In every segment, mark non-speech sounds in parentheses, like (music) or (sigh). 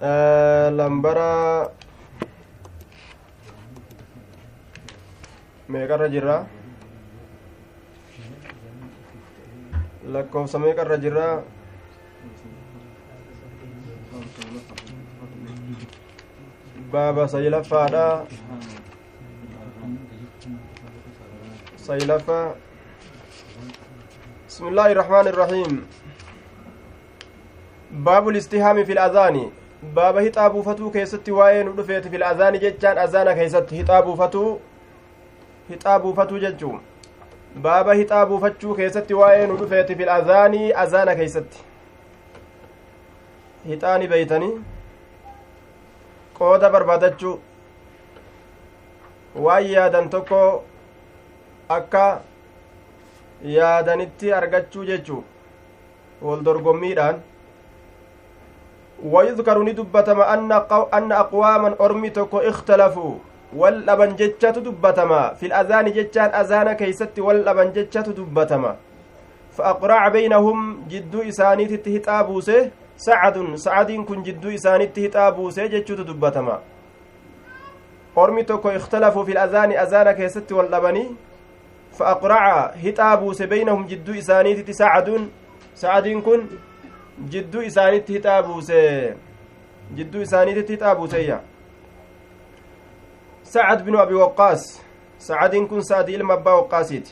lambara meeqarra jirra lakkoofsa meeqarra jirra baaba saylaffaadha saylaffa بسم الله الرحمن الرحيم باب الاستهام في الأذان باب هطابو فتو كيست وين ودفيت في الأذان ججان أذان كيست هطابو فتو هطابو فتو ججو باب هطابو فتو كيست وين ودفيت في الأذان أذان كيست هطاني بيتني qooda barbaadachuu. Waan yaadan tokko akka yaadanitti argachuu jechuu wal dorgommiidhaan ويذكر ندبتما أن أن أقواما أرمي تكو اختلفوا والأبن جتشات دبتما في الأذان جتشان أذان كيست والأبن جتشات دبتما فأقرع بينهم جدو sacadun sacadiin kun jidduu isaanitti hixaa buusee jechuutu dubbatama ormi tokko ikhtalafuu fi azaani azaana keessatti wal dhabanii fa aqraca hixaa buuse beynahum jidduu isaaniititti sacadun sacadiin kun jidduu isaanitti hixaa buuse jidduu isaaniititti hixaa buuseyya سعد بن أبي وقاص سعد كن سعد إلما أبا وقاسيت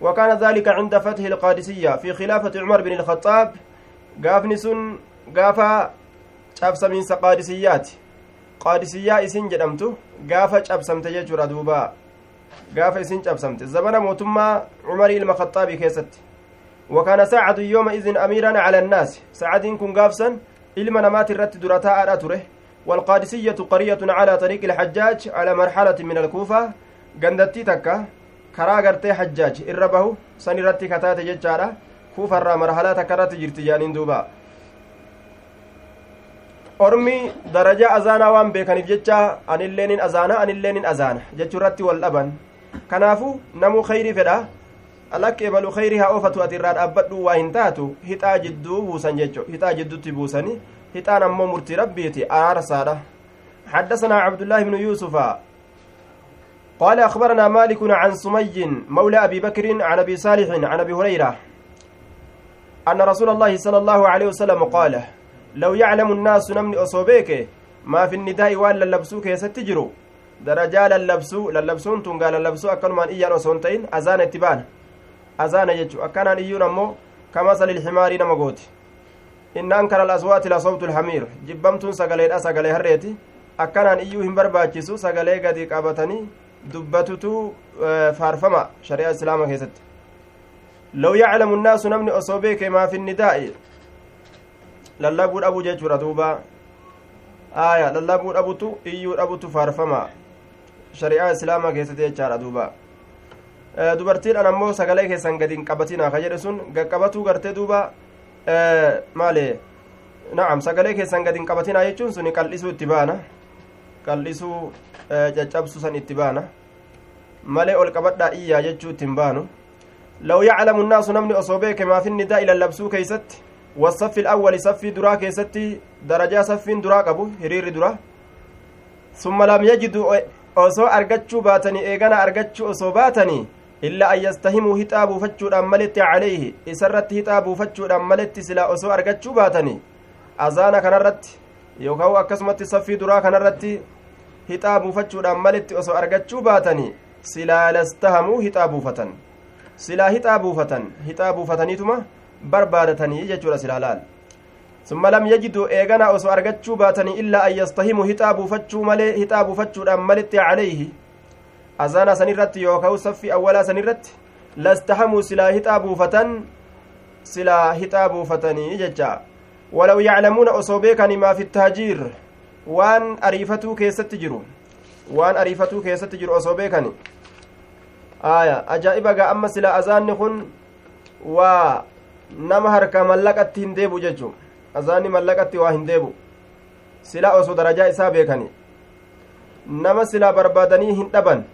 وكان ذلك عند فتح القادسية في خلافة عمر بن الخطاب قافني سن gaafa cabsamiinsa qaadisiyyaati qaadisiyyaa isin jedhamtu gaafa cabsamte jechuudha duuba gaafa isin cabsamte zabana mootummaa cumarii ilma khaxaabii keessatti yooma idin amiiran cala annaasi saacadiin kun gaafsan ilma namaati irratti dura taa'aadha ture والقادسية قرية على طريق الحجاج على مرحلة من الكوفة قندتي تكا كرا غرتي حجاج إربه سنرتي كتات ججارة كوفة الرا مرحلة تكرت جرتي جانين دوبا ormi darajaa azaanaa waan beekaniif jecha anilleenin azaana anilleenin azaana jechuu irratti wal dhaban kanaafu namuu khayrii fedha alakki ebalu khayrii haa oofatu ati irraa dhaabbadhu waa hin taatu hixaa jidduu buusan jecho hixaa jiddutti buusani hixaan ammoo murtii rabbiiti araarsaadha حدثنا عبد الله بن يوسف قال أخبرنا مالك عن سمي مولى أبي بكر عن أبي صالح عن أبي هريرة أن رسول الله صلى الله عليه وسلم قال لو يعلم الناس نمني أصوبيك ما في النداء وان للبسو كيست جرو درجا للبسو للبسون تنقى للبسو أكنمان إيان وسونتين أزان اتبان أزان يجو أكنان إيون أمو كمثل الحمار نمغوت إن أنكر الأصوات لصوت الحمير. جبمتون سقلي أسقلي هريتي. أكنان إيو هم برباچسو سقلي قدي قابتني. دبتتو فارفما شريعة الإسلام كيست. لو يعلم الناس نمني أصوبيك ما في النداء. lallabuu dhabuu jechuudha duuba aya lallabuu dhabutu iyyuu dhabutu faarfama shari'aa islaamaa keessatti jechaadha duuba Eh, dubartiidhaan ammoo sagalee keessan gadi hin qabatinaa ka jedhe sun gaqqabatuu gartee duuba eh, maali? Na'am sagalee keessan gadi hin qabatinaa jechuun sun qal'isuu itti baana. Qal'isuu eh, caccabsu san itti baana. Malee ol qabadhaa iyyaa jechuu itti hin baanu. Law yaclamu nnaasu namni osoo beeke maafinnidaa ilallabsuu keeysatti wasaffi ilawwali saffii duraa keessatti darajaa saffiin duraa qabu hiriirri dura. Summa lam yajidu osoo argachuu baatanii eegana argachuu osoo baatanii illaa an yastahimuu hixaa buufachuudhaan maletti calayhi isarratti hixaa buufachuudhaan maletti silaa osoo argachuu baatanii azaana kanarratti yookaan akkasumatti saffii duraa kanarratti hixaa buufachuudhaan maletti osoo argachuu baatanii silaa lastahamuu hixaa buufatan silaa hixaa buufatan hixaa buufataniituma barbaadatanii jechuudha silaa laal summa lam yajiduu eegana osoo argachuu baatanii illaa an yastahimu hixaa buufachuu malee hixaa buufachuudhaan malitti calayhi azaana sanirratti yookaan saffi awwalaa sanirratti lastahamuu silaa hixaa buufatan silaa hixaa buufatanii jecha walaw yaclamuuna osoo beekanii maa fi taajiir waan ariifatuu keessatti jiru waan ariifatuu keessatti jiru osoo beekani aya ajaa'iba gaa amma silaa azaanni kun waa nama harka mallaqatti hin deebu jechuu azaanni mallaqatti waa hin deebu silaa osoo darajaa isaa beekani nama silaa barbaadanii hin dhaban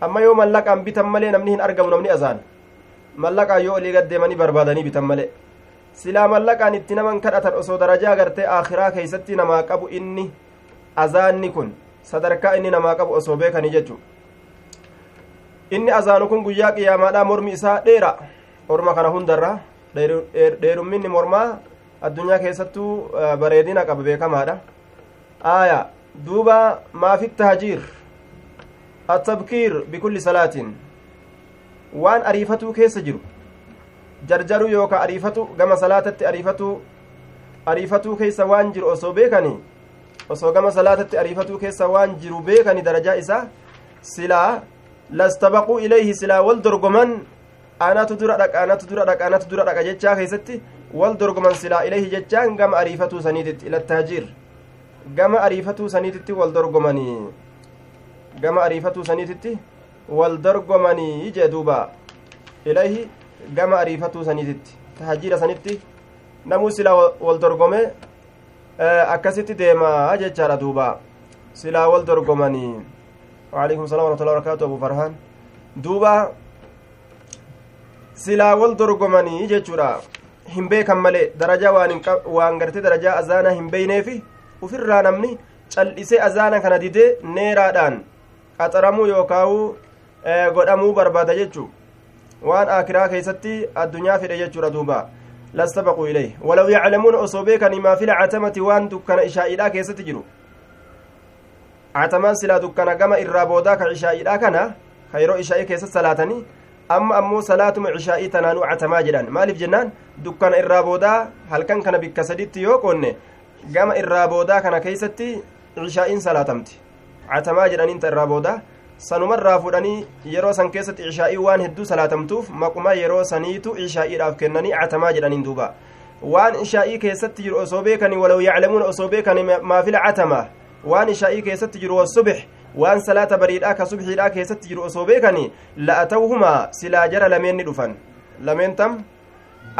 amma yoo mallaqaan bitan malee namni hin argamu namni azaan mallaqaan yoo olii gaddeemanii barbaadanii bitan malee silaa mallaqaan itti naman kadhatan osoo darajaa gartee aakhiraa keeysatti namaa qabu inni azaanni kun sadarkaa inni namaa qabu osoo beekanii jechu inni azaanu kun guyyaa qiyaamaadha mormi isaa dheera orma kana hundarra dheerumminni mormaa addunyaa keessattuu bareedina qaba beekamaadha aaya duuba maafi tahjiir attabkiir bikulli salaatiin waan ariifatuu keessa jiru jarjaruu yookaa ariifatu gama salaatatti ariifatu ariifatuu keessa waan jiru osoo beekanii osoo gama salaatatti ariifatuu keessa waan jiru beekani darajaa isaa silaa lastabaquu ilayhi silaa wal dorgoman anatu dura dhaqa anatu dura dhaqa anatu dura dhaqa jechaa keessatti wal dorgoman silaa ilayhi jechaan gama ariifatuu saniititti ilattaajiir gama ariifatuu saniititti wal dorgomanii gama ariifatuu saniititti wal dorgomanii jee duuba ilayhi gama ariifatuu saniititti tahaajiira sanitti namuu silaa wal dorgome akkasitti deemaa jechaadha duuba silaa wal dorgomanii waalaikum salaam warahmatullahi wabarakaatu abu farhaan duuba silaa wal dorgomanii jechuudha hin beekan malee darajaa waan gartee darajaa azaanaa hin beeyneefi ufirraa namni cal'isee azaana kana didee neeraadhaan qaxaramuu yookaawu godhamuu barbaada jechuu waan aakiraa keessatti addunyaa fedhe jechuudha duuba lastabaquu ilayh walaw yaclamuuna osoo beekanii maa fil catamati waan dukkana ishaa'idhaa keessatti jiru catamaan silaa dukkana gama irraa boodaa ka ishaa'idhaa kana ka yeroo ishaa'ii keessatti salaatanii amma ammoo salaatuma ishaa'ii tanaanuu catamaa jedhan maaliif jennaan dukkana irraa boodaa halkan kana bikka saditti yoo qoonne gama irraa boodaa kana keeysatti ishaa'iin salaatamti catamaa jedhaniin ta irraa boodaa sanumarraa fudhanii yeroo san keessatti ishaa'ii waan hedduu salaatamtuuf maquma yeroo saniitu ishaa'iidhaaf kennanii catamaa jedhaniin duuba waan ishaa'ii keessatti jiru osoo beekanii walaw yaclamuuna osoo beekanii maafila catamaa waan ishaa'ii keessatti jiru wasubix waan salaata bariidhaa ka subxiidhaa keessatti jiru osoo beekanii la'atawhumaa silaa jara lameen ni dhufan lameen tam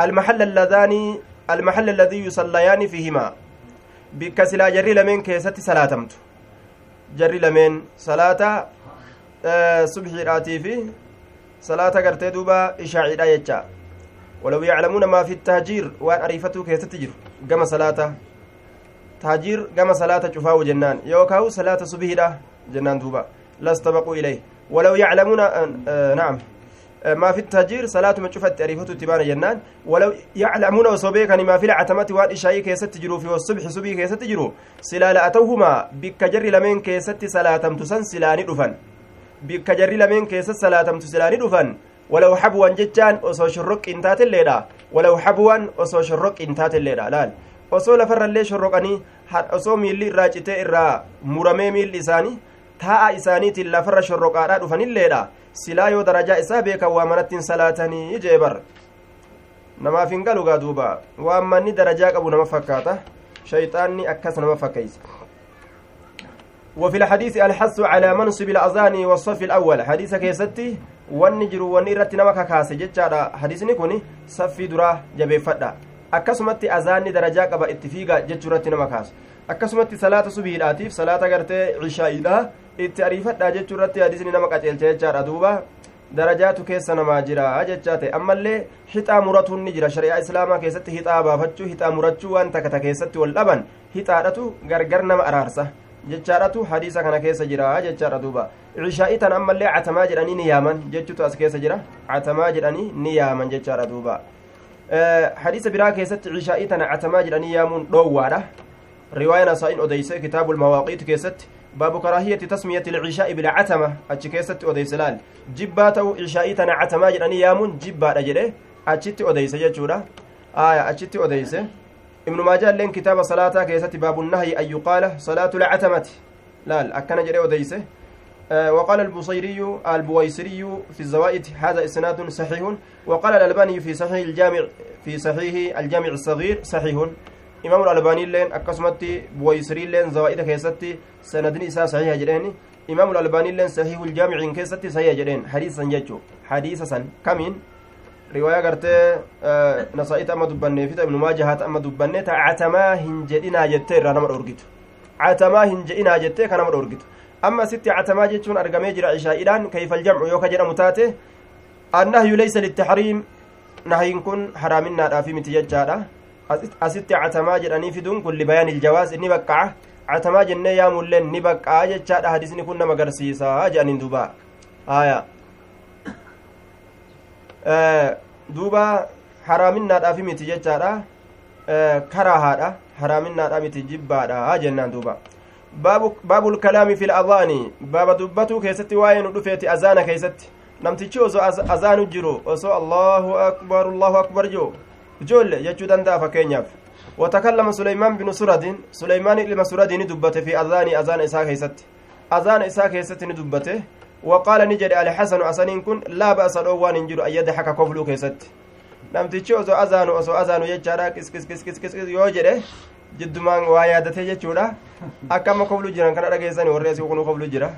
almaxalla alladii yusallayaani fiihimaa bikka silaa jarri lameen keessatti salaatamtu jarri lameen salaata subxiidhaatii fi salaata gartee duuba ishaaciidha jecha walaw yaclamuuna maa fi tahjiir waan ariifatuu keessatti jiru gama salaata tahjiir gama salaata cufaawu jennaan yookaawu salaata subhiidha jennaan duuba lastabaquu ilayh walaw yaclamuuna naam ما في التهجير صلاة من شفت أريفة تبان جنان. ولو يعلمون وصبيكا ما في العتمة وان إشاي كيست تجرو في الصبح صبي كيست تجرو. سلال أتوهما بكجر لمن كيست صلاة تسن سلاني دفن بكجر لمن كيست صلاة تسلاني دفن ولو حبوا جتان أصو شرق انتات الليلة. ولو حبوا أصو شرق انتات الليلة. لال. osoo lafarrallee shorroqanii osoo miilli irraa citee irraa muramee miilli isaanii taa'a isaaniitiin lafarra shorroqaadhaa dhufanilleedha silaa yoo darajaa isaa beekan waa manattiin salaatanii jee bar namaaf hin galu gaa duuba waan manni darajaa qabu nama fakkaata shayxaanni akkas nama fakkeeysa وفي الحديث الحث على منصب الأذان والصف الأول حديث كيستي ونجر ونيرت نمك كاس جتشارا حديث نكوني صفي درا جبي فدا akkasumatti azaanni darajaa qaba itti fiiga jechuurratti nama kaasu akkasumatti salaata subiidhaatiif salaata gartee cishaa'iidha itti ariifadha jechuurratti hadisni nama qaceelcha jechaadha duuba darajaatu keessa namaa jira jechaa ta'e ammallee hixaa muratuun ni jira shari'aa islaamaa keessatti hixaa baafachuu hixaa murachuu waan takata keessatti wal dhaban hixaadhatu gargar nama araarsa jechaadhatu hadiisa kana keessa jira jechaadha duuba cishaa'i tan ammallee catamaa jedhanii ni yaaman jechuutu as keessa jira catamaa jedhanii ni yaaman jechaadha duuba hadiisa biraa keessatti cishaa'i tana catamaa jedhanii yaamuun dhoowwaadha riwaayaan asaa'in odeyse kitaabu lmawaaqiit keessatti karaahiyati tasmiyati lcishaa'i bilcatama achi keessatti odeyse laal jibbaa ta'u cishaa'i tana catamaa jedhanii yaamuun jibbaadha jedhe achitti odeyse jechuudha aya achitti odeyse ibnu maajaa illeen kitaaba salaataa keessatti baabu nahyi an yuqaala salaatu lcatamati laal akkana jedhe odeyse وقال البصيري البويسري في الزوائد هذا إسناد صحيح وقال الألباني في صحيح الجامع في صحيح الجامع الصغير صحيح الألباني لين أقسمت بويسري لين زوائد كيستي سندني إساء صحيح جرين إمام الألباني لين صحيح الجامع كيستي صحيح جرين حديثا جتشو حديثا كمين riwaayaa gartee nasaa'ita amma dubbanne fita ibnu maajahaat amma dubbanne ta catamaa hin jedhinaa jettee irraa nama dhorgitu catamaa hin jedhinaa jettee ka nama dhorgitu amma sitti catamaa jechuun argamee jira ishaa'idhaan kayfa aljamcu yoo ka jedhamu taate annahyu laysa littaxriim nahiin kun haraaminaadhaafi miti jechaadha asitti catamaa jedhanii fiduun kun libayaan iljawaaz ni baqqaca catamaa jennee yaamulleen ni baqqa'a jechaadha hadisni kun nama garsiisaa jedhaniin duuba haya duuba haraaminaadhaafi miti jechaadha karaahaadha haraaminaadha miti jibbaadha jennaan duuba baabu lkalaami fi ladaani baaba dubbatuu keessatti waa'ee nu dhufeeti azaana keessatti namtichi osoo azaanu jiru osoo allahu akbar allahu akbar jiru ijoolle jechuu danda'a fakkeenyaaf وتكلم سليمان بن سرد سليمان ilma سرد ندبته في أذان أذان إساء كيست أذان إساء كيست ندبته وقال نجد الحسن أسنين كن لا بأس الأوان انجر أن يدحك كفلو كيست namtichi osoo azaanu osoo azaanu jechaadha qiskiskiskiskis yoo jedhe jiddumaan waa yaadate jechuudha akka amma koflu jiran kana dhageessani warri asii kun koflu jira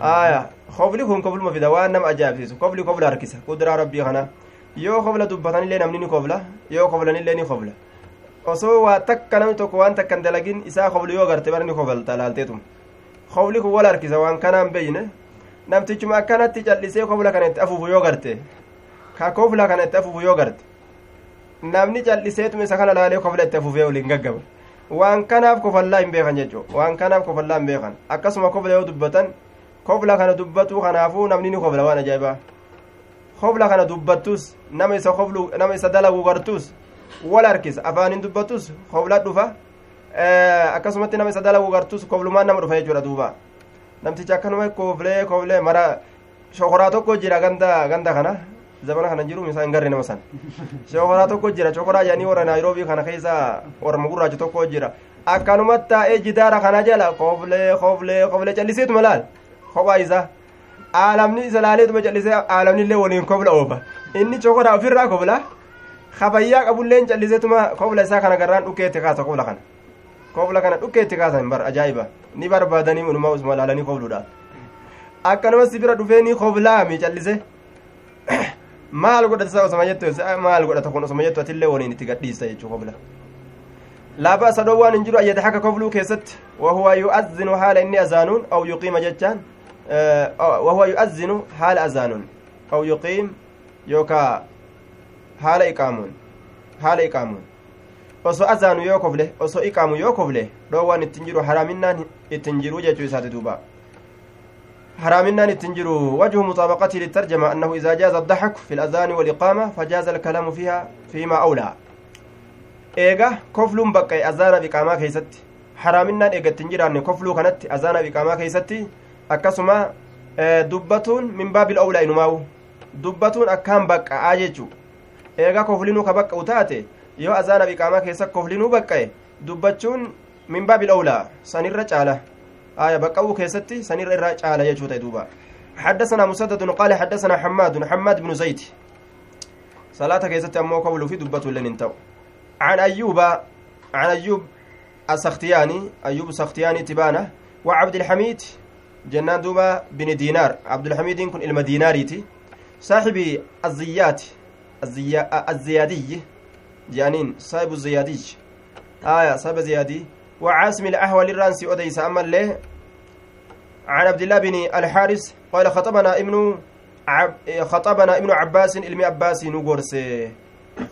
aya kofli kun kofluma fida waan nama ajaa'ibsiisu kofli kofla harkisa kuduraa rabbii kana yoo kofla dubbatanillee namni ni kofla yoo koflanillee ni kofla osoo waa takka namni tokko waan takkan dalagin isaa koflu yoo garte bara ni kofalta laalteetum kofli kun wal harkisa waan kanaan beeyne namtichuma akkanatti callisee kofla kana itti afuufu yoo garte ka kofla kana itti afuufu yoo garte namni calliseetuma isa kana laalee kofla itti afuufee waliin gaggaba waan kanaaf kofallaa hin beekan jechuu waan kanaaf kofallaa hin beekan akkasuma kofla yoo dubbatan kofla kana dubbatuu kanaafuu namni ni kofla waan ajaa'ibaa kofla kana dubbattus nama isa koflu nama isa dalagu gartus wal harkisa afaanin dubbattus kofla dhufa akkasumatti nama isa dalagu gartus koflumaan nama dhufa jechuudha duuba namtichi akkanuma koflee koflee mara shokoraa tokko jira ganda ganda kana zamana kana jiru isaa hin nama san shokoraa tokko jira shokoraa jedhanii warra naayiroobii kana keessa warra gurraacha tokko jira akkanumatti taa'ee jidaara kana jala koflee koflee koflee calliseetuma laal kophaa isaa aalamni isa laaleetuma callisee aalamni illee waliin kofla oofa inni shokoraa ofirraa kofla kabayyaa qabulleen calliseetuma kofla isaa kana garraan dhukeetti kaasa kofla kana kofla kana dhukeetti kaasan bar ajaa'iba ni barbaadanii unumaa usuma laalanii kofluudha akkanuma si bira dhufee ni koflaami callise maal godhata isa osoma jettu maal godhata kun osoma jettu atillee waliin itti gadhiista jechuu kofla laa ba'sa dhoowwaan hin jiru ayyada haka kofluu keessatti wahuwa yu'azzinu haala inni azaanuun aw yuqiima jechaan haala azaanuun aw yuqiim yookaa haala iqaamuun haala iqaamuun osoo azaanu yoo kofle osoo iqaamu yoo kofle dhoowwaan ittin jiru haraaminaan ittin jiru jechuu isaati duuba حرامنا التنجر وجه مطابقته للترجمة أنه إذا جاز الضحك في الأذان والإقامة فجاز الكلام فيها فيما أولى إيجا كفل بقى أذان بإقامة كيست حرامنا إيجا التنجر أن كفل كانت أذان بإقامة كيست أكسما دبتون من باب الأولى إنماو دبتون أكام بقى آجيجو إيجا كفلينو كبقى وتاتي yoo azaana biqaamaa keessa koflinuu baqqa'e dubbachuun min baabil awlaa sanirra caala. آية بقوا كيستي سنير إرى على يجوت دوبا حدثنا مسدد قال حدثنا حماد حماد بن زيد صلاة كيستي أمو قول في دبة لن انتو عن أيوب عن أيوب السختياني أيوب السختياني تبانه وعبد الحميد دوبا بن دينار. عبد الحميد كن المديناريتي صاحب الزيات الزيا الزيادي جانين صاحب الزيادي. آية صاحب الزيادي. وعاصم الأحول الرانسي أديس أما له. عن عبد الله بن الحارث قال خطبنا ابن عب خطبنا ابن عباس علم عباس نغورس.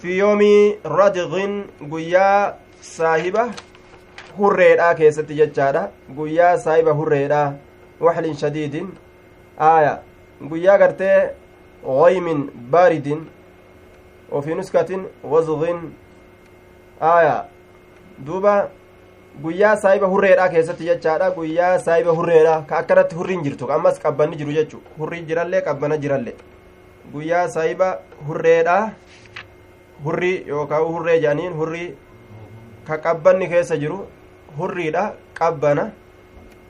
في يوم ردغ قيا صاحبه hurreedha keessatti jechaadha guyyaa saahiba hurreedha waxlin shadiidin aaya guyyaa gartee غيم بارد وفي نسكة وزغ آية دوبا guyyaa saahiba hurreedha keessatti jechaadha guyyaa saahiba hurreedha ka akkanatti hurriin jirtu ammas qabbanni jiru jechu hurrii jirallee qabbana jirallee guyyaa saahiba hurreedha hurrii yookaan hurree jedhaniin hurrii ka qabbanni keessa jiru hurriidha qabbana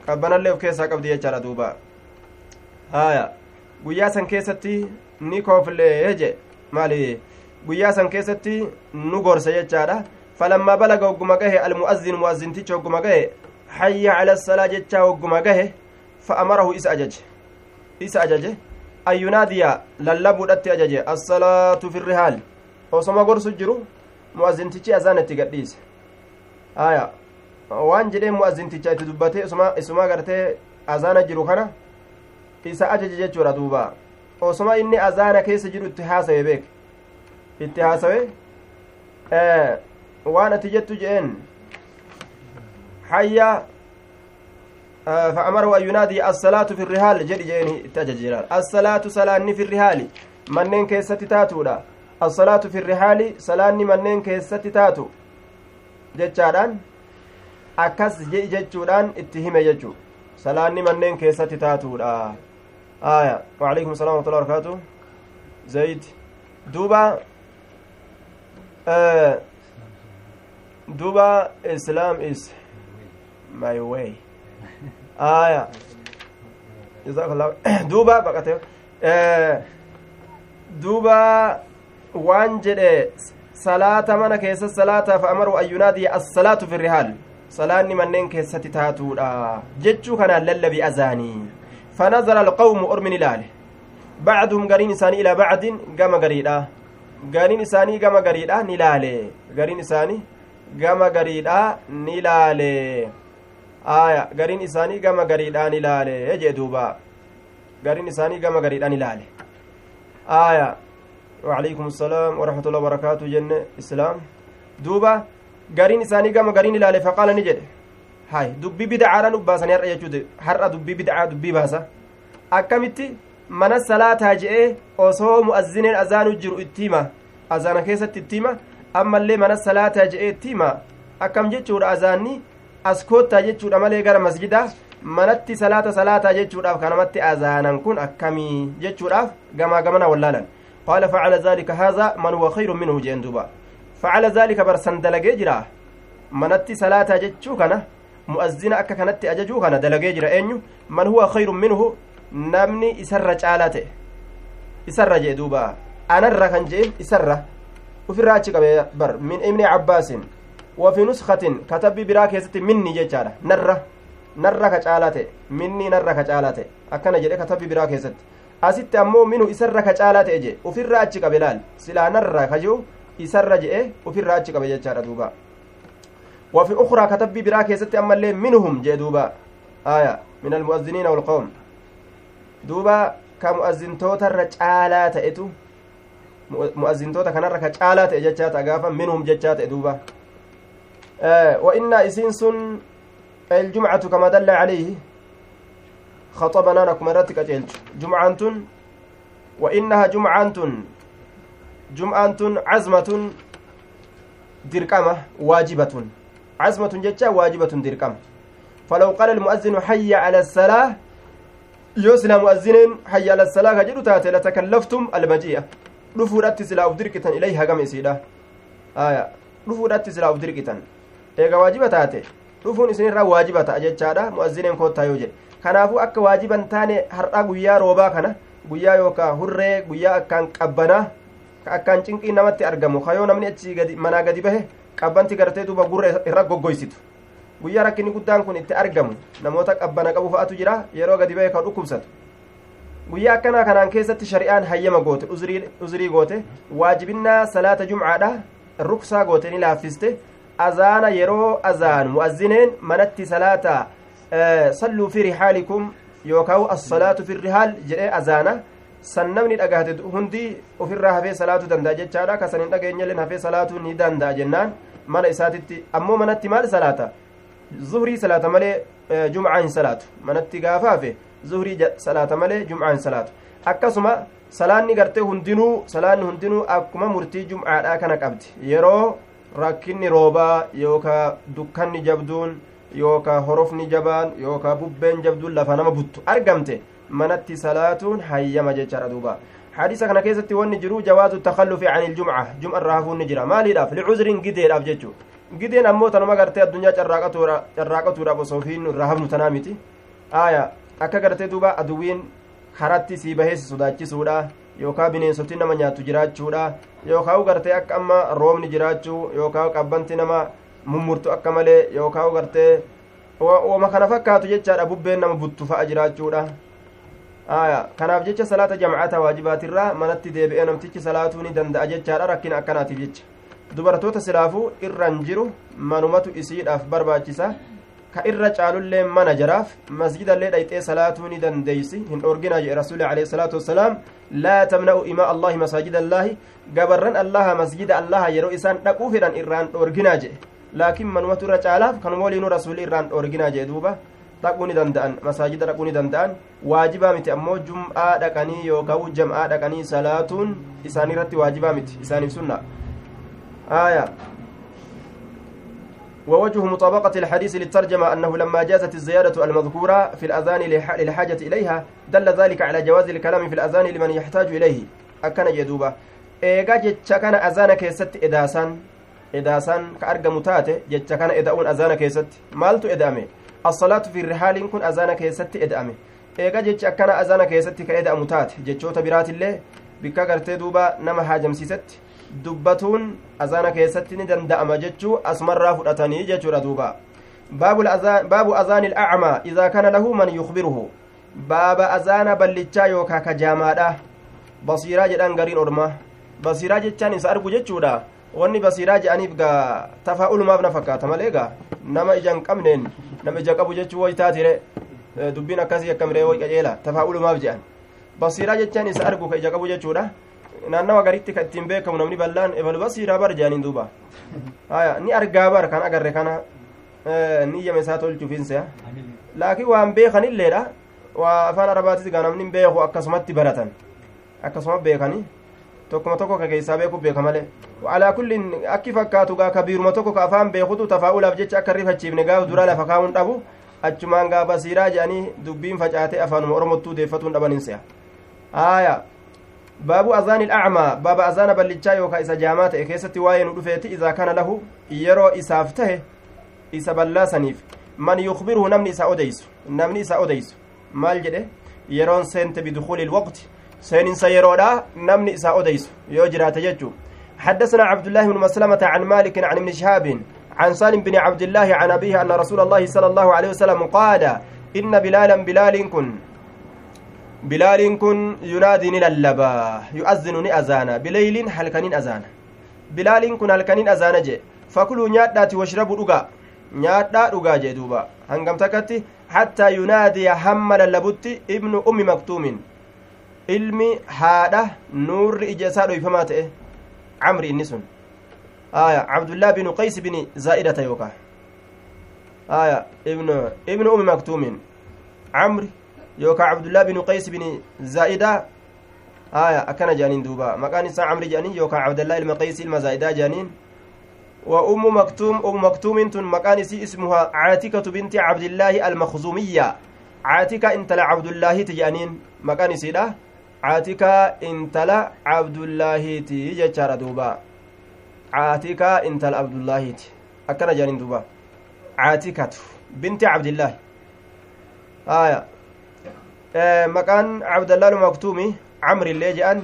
qabbanallee of keessaa qabdi jechaadha duuba. Haya guyyaa san keessatti ni kooflee je maali? Guyyaa san keessatti nu gorsa jechaadha. وقم جه المؤذن مؤذن تيج وقم جه حي على الصلاة جتا وقم جه فأمره إس أجج إس أجج أن ينادي للبو دتي أجج الصلاة في الرحال وسما قرص جرو مؤذن تيج أذان تيجديس آية waan jedhee mu'azzinticha itti dubbatee isuma gartee azaana jiru kana isa ajaje jechuudha duuba osuma inni azaana keessa jiru itti haasawe beek itti haasawe waan ati jettu je'een hayya فأمره أن ينادي الصلاة في الرحال جدي جيني تججيران الصلاة صلاة في الرحال منين كيستي تاتودا الصلاة في الرحال صلاة منين كيستي تاتو jechaadhaan akkas je'i jechuudhaan itti hime jechuu salaanni manneen keessatti taatuudha aya waalaikum salam warahmatullahi wabarakatuh zayd duuba duuba islam is my way aya jazakallah duuba baqate duuba waan jedhe salaata mana keessa salaata fa amaru an yunaadiya assalaatu fi rihaal salaanni manneen keessatti taatuudha jechuu kanaan lallabi azaanii fanazara alqawmu ormin ilaale bacduhum gariin isaanii ilaa bacdin gama gariidha gariin isaanii gama gariidha ni laale gariin isaanii gama gariidha ni laale aya gariin isaanii gama gariidhaan ilaale jee duuba gariin isaanii gama gariidhaan ilaale aya وعليكم السلام ورحمة الله وبركاته جنة إسلام دوبا gariin isaanii gama gariin ilaale faqaala ni jedhe hay dubbii bidcaadha nu baasanii har'a jechuudha har'a dubbii bidcaa dubbii baasa akkamitti mana salaataa je'ee osoo mu'azzineen azaanu jiru itti hima azaana keessatti itti hima ammallee mana salaataa je'ee itti hima akkam jechuudha azaanni as koottaa jechuudha malee gara masjidaa manatti salaata salaataa jechuudhaaf kanamatti azaanan kun akkamii jechuudhaaf gamaa gamana wallaalan qaala facala zaalika haadha man huwa khayru minhu jeen duuba facala zaalika barsan dalagee jira manatti salaataa jechuu kana mu'azzina akka kanatti ajajuu kana dalagee jira eenyu man huwa khayru minhu namni isarra caalaa ta'e isarra jee duuba anarra kan jeen isarra ufirraa achi qabe bar min ibni cabbaasin وفي نسخة كتب برا كيست مني جيتشارا نرة نرة كجالته مني نرة كجالته أكنا جري كتب برا كيست أسيت أمو منو إسرة كجالته إجي وفي الراجي قبلال سلا نرة كجو إسرة جئ وفي الراجي قبل جيتشارا دوبا وفي أخرى كتب برا كيست أما اللي منهم جي دوبا آية من المؤذنين والقوم دوبا كمؤذن توتا رجالات إتو مؤذن توتا كنرة كجالات إجيتشاتا قافا منهم جيتشاتا دوبا وإن إسين الجمعة كما دل عليه خطبنا نكم رتك أجلج جمعة وإنها جمعة جمعة عزمة دركمة واجبة عزمة جتة واجبة دركمة فلو قال المؤذن حي على الصلاة يوسنا مؤذن حي على الصلاة جدو تاتي لتكلفتم المجيء رفورت سلا أبدركة إليها قم إسيدا آية رفورت سلا أبدركة eega waajiba taate dhufuun isinirraa waajiba ta'a jechaadha mu'azzineen koottaa yoo jedhe kanaafuu akka waajiban taane har'a guyyaa roobaa kana guyyaa yookaan hurree guyyaa akkaan qabbanaa akkaan cinqii namatti argamu. Kayoo namni achi gadi manaa gadi bahe qabbanti gartee duuba gurra irra goggoysitu. Guyyaa rakkinni guddaan kun itti argamu namoota qabbana qabu fa'atu jira yeroo gadi bahe kan dhukkubsatu. Guyyaa akkanaa kanaan keessatti shari'aan hayyama goote uzrii goote waajibinnaa salaata jumcaadha ruksaa goote ni laaffiste. Azaana yeroo azaan mu'azzineen manatti salaata salluu fi rihaalikum yookaan assalaatu fi rihaal jedhee azaana san namni dhagahate hundi ofirraa hafee salaatuu danda'a jechaadha kasan hin dhageenyalleen hafee salaatuu ni danda'a jennaan mana isaatitti ammoo manatti maal salaata zuhrii salaata malee jumcaa hin salaatu manatti gaafa hafe zuhrii salaata malee jumcaa hin salaatu akkasuma salaanni gartee hundinuu salaanni hundinuu akkuma murtii jumcaadhaa kana qabdi yeroo rakkinni roobaa yookaa dukkanni jabduun yookaa horofni jabaan yookaa bubbeen jabduun lafa nama buttu argamte manatti salaatuun hayyama jechaadha duuba hadiisa kana keessatti wanni jiru jawaazu takallufi an iljumca jum'a irraa hafuun ni jira maaliidhaaf licuzriin gideedhaaf jechuu gideen ammoo tanuma gartee addunyaa carraaqatuudhaaf osoo fiin irraa hafnu tanaa miti aya akka gartee duuba aduwiin karatti sii bahee si sodaachisuudha yookaa bineensoti nama nyaatu jiraachuudha yookaa gartee akka amma roobni jiraachuu yookaa qabbanti nama mummurtu akka malee yookaa gartee wama kana fakkaatu jechaadha bubbeen nama buttu fa'a jiraachuudha aya kanaaf jecha salaata jamcata waajibaatirraa manatti deebi'ee namtichi salaatuu ni danda'a jechaadha rakkina akkanaatiif jecha dubartoota silaafuu irran jiru manumatu isiidhaaf barbaachisa ka irra caalullee mana jaraaf masjidallee dhayxee salaatuu ni dandeeysi hin dhorginaa jedhe rasuuli alayhi salaatu wassalaam laa tamna'u imaa allaahi masaajida allaahi gabarran allaha masjida allaha yeroo isaan dhaquu fedhan irraan dhorginaa jedhe laakiin manumatu irra caalaaf kanuma waliinuu rasuuli irraan dhorginaa jedhe duuba dhaquu danda'an. Masaajida dhaquu danda'an. Waajibaa miti ammoo jum'aa dhaqanii yookaan jam'aa dhaqanii salaatuun isaaniirratti waajibaa miti. Isaaniif sunna. Aayaa ووجه مطابقة الحديث للترجمة أنه لما جازت الزيادة المذكورة في الأذان للحاجة إليها دل ذلك على جواز الكلام في الأذان لمن يحتاج إليه أكن جدوبة إيجا جتشا أذان كيست إداسان إداسان كأرقم تاتي جتشا كان أذان كيست مالتو إدامي في الرحال كن أذان كيست إدامي إيجا جتشا كان أذان كيست كإدام تاتي جتشوتا برات الله بكا قرتي دوبا نما حاجم سيست dubbatuun azaana keessatti ni danda'ama jechuu asumarraa fudhatanii jechuudha duuba baabu azaani ilacmaa idaa kana lahu man yukbiruhu baaba azaana ballichaa yookaa kajaamaadha basiiraa jedhan gariin orma basiiraa jechaan isa argu jechuudha wanni basiiraa jedhaniif gaa tafaa'ulumaaf na fakkaata malee gaa nama ija hin qabneen nama ija qabu jechuu waytaatire dubbiin akkasii akkamree way qaceela tafaa'ulumaaf jedhan basiiraa jechaan isa argu ka ija qabu jechuudha naannawa garitti ka ittiin beekamu namni bal'aan ebalu basiiraa bar jaaniin duuba haya ni argaa bar kan agarre kana ni yame isaa tolchuufiinsa laakiin waan beekanilleedha waa afaan arabaatis gaa namni beeku akkasumatti baratan akkasuma beekani tokkuma tokko ka keessaa beeku beeka malee alaa kullin akki fakkaatu gaa kabiiruma tokko ka afaan beekutu tafaa'ulaaf jecha akka rifachiifne gaaf dura lafa kaa'uun dhabu achumaan gaa basiiraa jedhanii dubbiin facaatee afaanuma oromottuu deeffatuun dhabanin se'a haya baabu azaani ilacmaa baaba azaana ballichaa yookaa isa jaamaa ta'e keessatti waa'ee nu dhufeeti idaa kana lahu yeroo isaaf tahe isa ballaasaniif man yukbiruhu namni isa odeysu namni isa odeysu maal jedhe yeroon seente bidukuuli ilwaqti yeroodha namni isa odeysu yoo jiraate jechuu حدثنا عبد الله بن مسلمة عن مالك عن ابن شهاب عن سالم بن عبد الله عن أبيه أن رسول الله صلى الله عليه وسلم قال إن بلالا بلال كن yunaadii ni lallabaa yu'azzinu ni azaana bileyliin halkaniin azaana bilaaliin kun halkaniin azaana jee fakuluu nyaadhaati washrabu dhugaa nyaadhaa dhugaa jee duuba hangam takkatti hattaa yunaadiya hamma lallabutti ibnu ummi maktuumin ilmi haadha nuurri ija isaa dhoyfamaa ta'e camri inni sun aya cabdullah binu qays bini zaa'idata yookaa aya ibnu ibnu ummi maktuumin camri yookaan abdullaa binu qays bin zaa'idaa aya akkana jedhaniin duuba maqaan isaa camri jedhanii yookaan abdallaa ilma qays ilma zaa'idaa jedhaniin وأم مكتوم أم مكتوم تن مكان سي اسمها عاتكة بنت عبد الله المخزومية عاتكة انت عبد الله تجانين مكان تيجي دوبا عاتكة انت عبد الله تي أكنا جانين دوبا عاتكة بنت عبد الله آية maqaan cabdallaalu maktuumi camri illee jedhan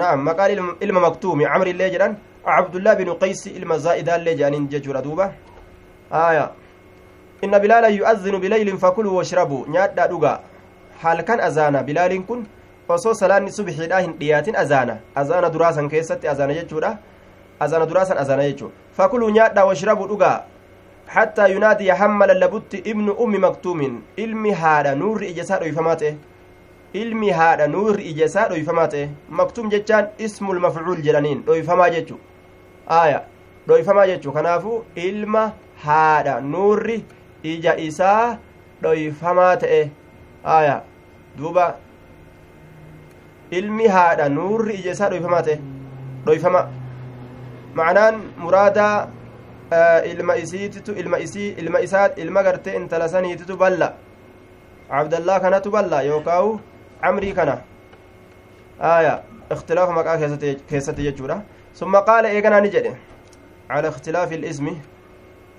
naam maqaan ilma maktuumi camri illee jedhan cabdullaa binu qaysi ilma zaa'idaa illee jedhaniin jechuudha duuba aya inna bilaala yu'azzinu bileylin fakuluu washrabuu nyaadhaa dhugaa halkan azaana bilaaliin kun osoo salaanni subxiidhaa hin dhiyaatin azaana azaana duraasan keessatti azaana jechuudha azaana duraasan azaana jechuu fakuluu nyaadhaa washrabuu dhugaa حتى ينادي حمل اللبت ابن أم مكتوم علمي هذا نور إجساد ويفماته ilmi haadha nuurri ija isaa dhoyfamaa ta'e maktuum jechaan ismul mafcuul jedhaniin dhoyfamaa jechu aya dhoyfamaa jechu kanaafu ilma haadha nuurri ija isaa dhoyfamaa ta'e aya duuba ilmi haadha nuurri ija isaa dhoyfamaa ta'e dhoyfama macnaan muraadaa ilma isiititu ilma isii ilma isaa ilma gartee intala saniititu balla cabdallaa kanatu balla yookaawu camrii kana aya اختلاف مقا كيستي جتشورا ثم قال إيغانا نجد على اختلاف الاسم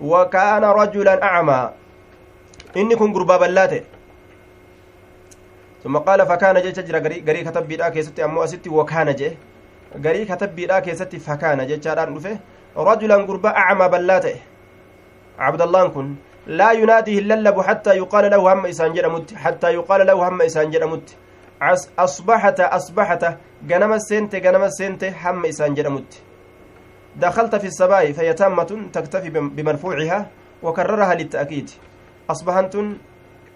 وكان رجلا أعمى إني كن قربا بلاته ثم قال فكان جيتش جرا غري كتب بيدا كيستي أمو أستي وكان جي. غري كتب بيدا كيستي فكان جيتشاران نفه رجلا قربا أعمى بلاته عبد الله كن. لا يناديه الللب حتى يقال له هم إسان جرمت حتى يقال له هم إسان جرمت أصبحت أصبحت جنم السنت جنم السنت هم إسان جرمت دخلت في السماء فهي تامة تكتفي بمرفوعها litta'kiid asbahan tun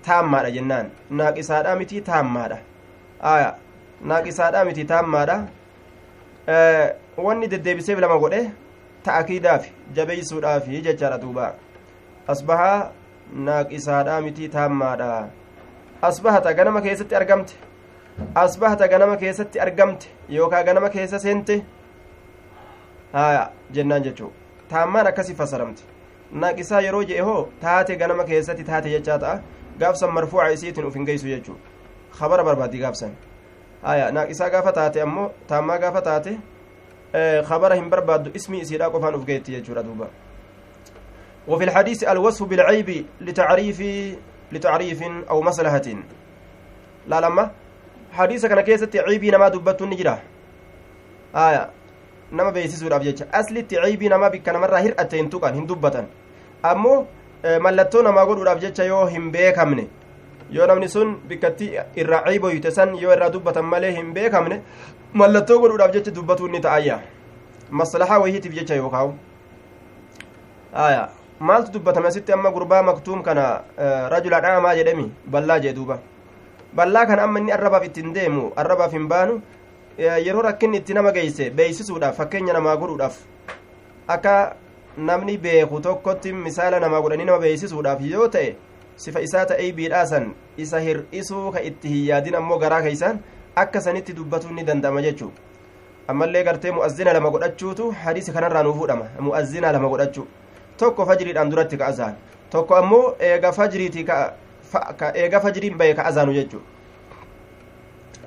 taammaadha jennaan. Naaqisaadha miti taammaadha. Aya naaqisaadha miti taammaadha. Wanni deddeebiseef lama godhe ta'kiidaaf jabeeysuudhaaf jechaadha duuba. Asbahaa naaqisaadha miti taammaadha. Asbahata ganama keessatti argamte. Asbahata ganama keessatti argamte yookaa ganama keessa seente. Haya jennaan jechuu taammaan akkasi fasaramte. Naaqisaa yeroo je'e hoo taate ganama keessatti taate jechaa ta'a gaafsan marfuuca isiitiin uf hin geeysu jechuu kabara barbaaddi gaafsan haya naaqisaa gaafa taate ammoo taammaa gaafa taate kabara hin barbaaddu ismii isiidha qofaan uf geetti jechuudha duuba وفي الحديث الوصف بالعيب لتعريف لتعريف أو مصلحة لا لما حديث كان كيسة عيبي نما دبت نجرة آية jecha aslitti ciibii namaa bikka namarraa hir'atte hin tuqan hin dubbatan ammoo mallattoo namaa godhuudhaaf jecha yoo hin beekamne yoo namni sun bikkatti irraa ciiboyte san yoo irraa dubbatan malee hin beekamne mallattoo godhuudhaaf jecha dubbatuu ni ta'ayya. Maslahaa wayiitiif jecha yookaa'u aya maaltu dubbatame asitti amma gurbaa maktuum kana rajula dhaamaa jedhemi? Ballaa jee duuba. Ballaa kana amma inni arrabaaf ittiin deemu arrabaaf hin baanu yeroo rakkinni itti nama geeyse beeysisuudhaaf fakkeenya namaa godhuudhaaf akka namni beeku tokkotti misaala namaa godhanii nama beeysisuudhaaf yoo ta'e sifa isaa ta'ee biidhaasan isa hir'isuu ka itti hin yaadin ammoo garaa keeysaan akka sanitti dubbatuun ni danda'ama jechuu ammallee gartee mu'azzina lama godhachuutu hadiisi kanarraa nuu fuudhama mu'azzina lama godhachuu tokko fajriidhaan duratti ka azaan tokko ammoo eega fajriiti ka eega fajriin bahe ka azaanu jechuu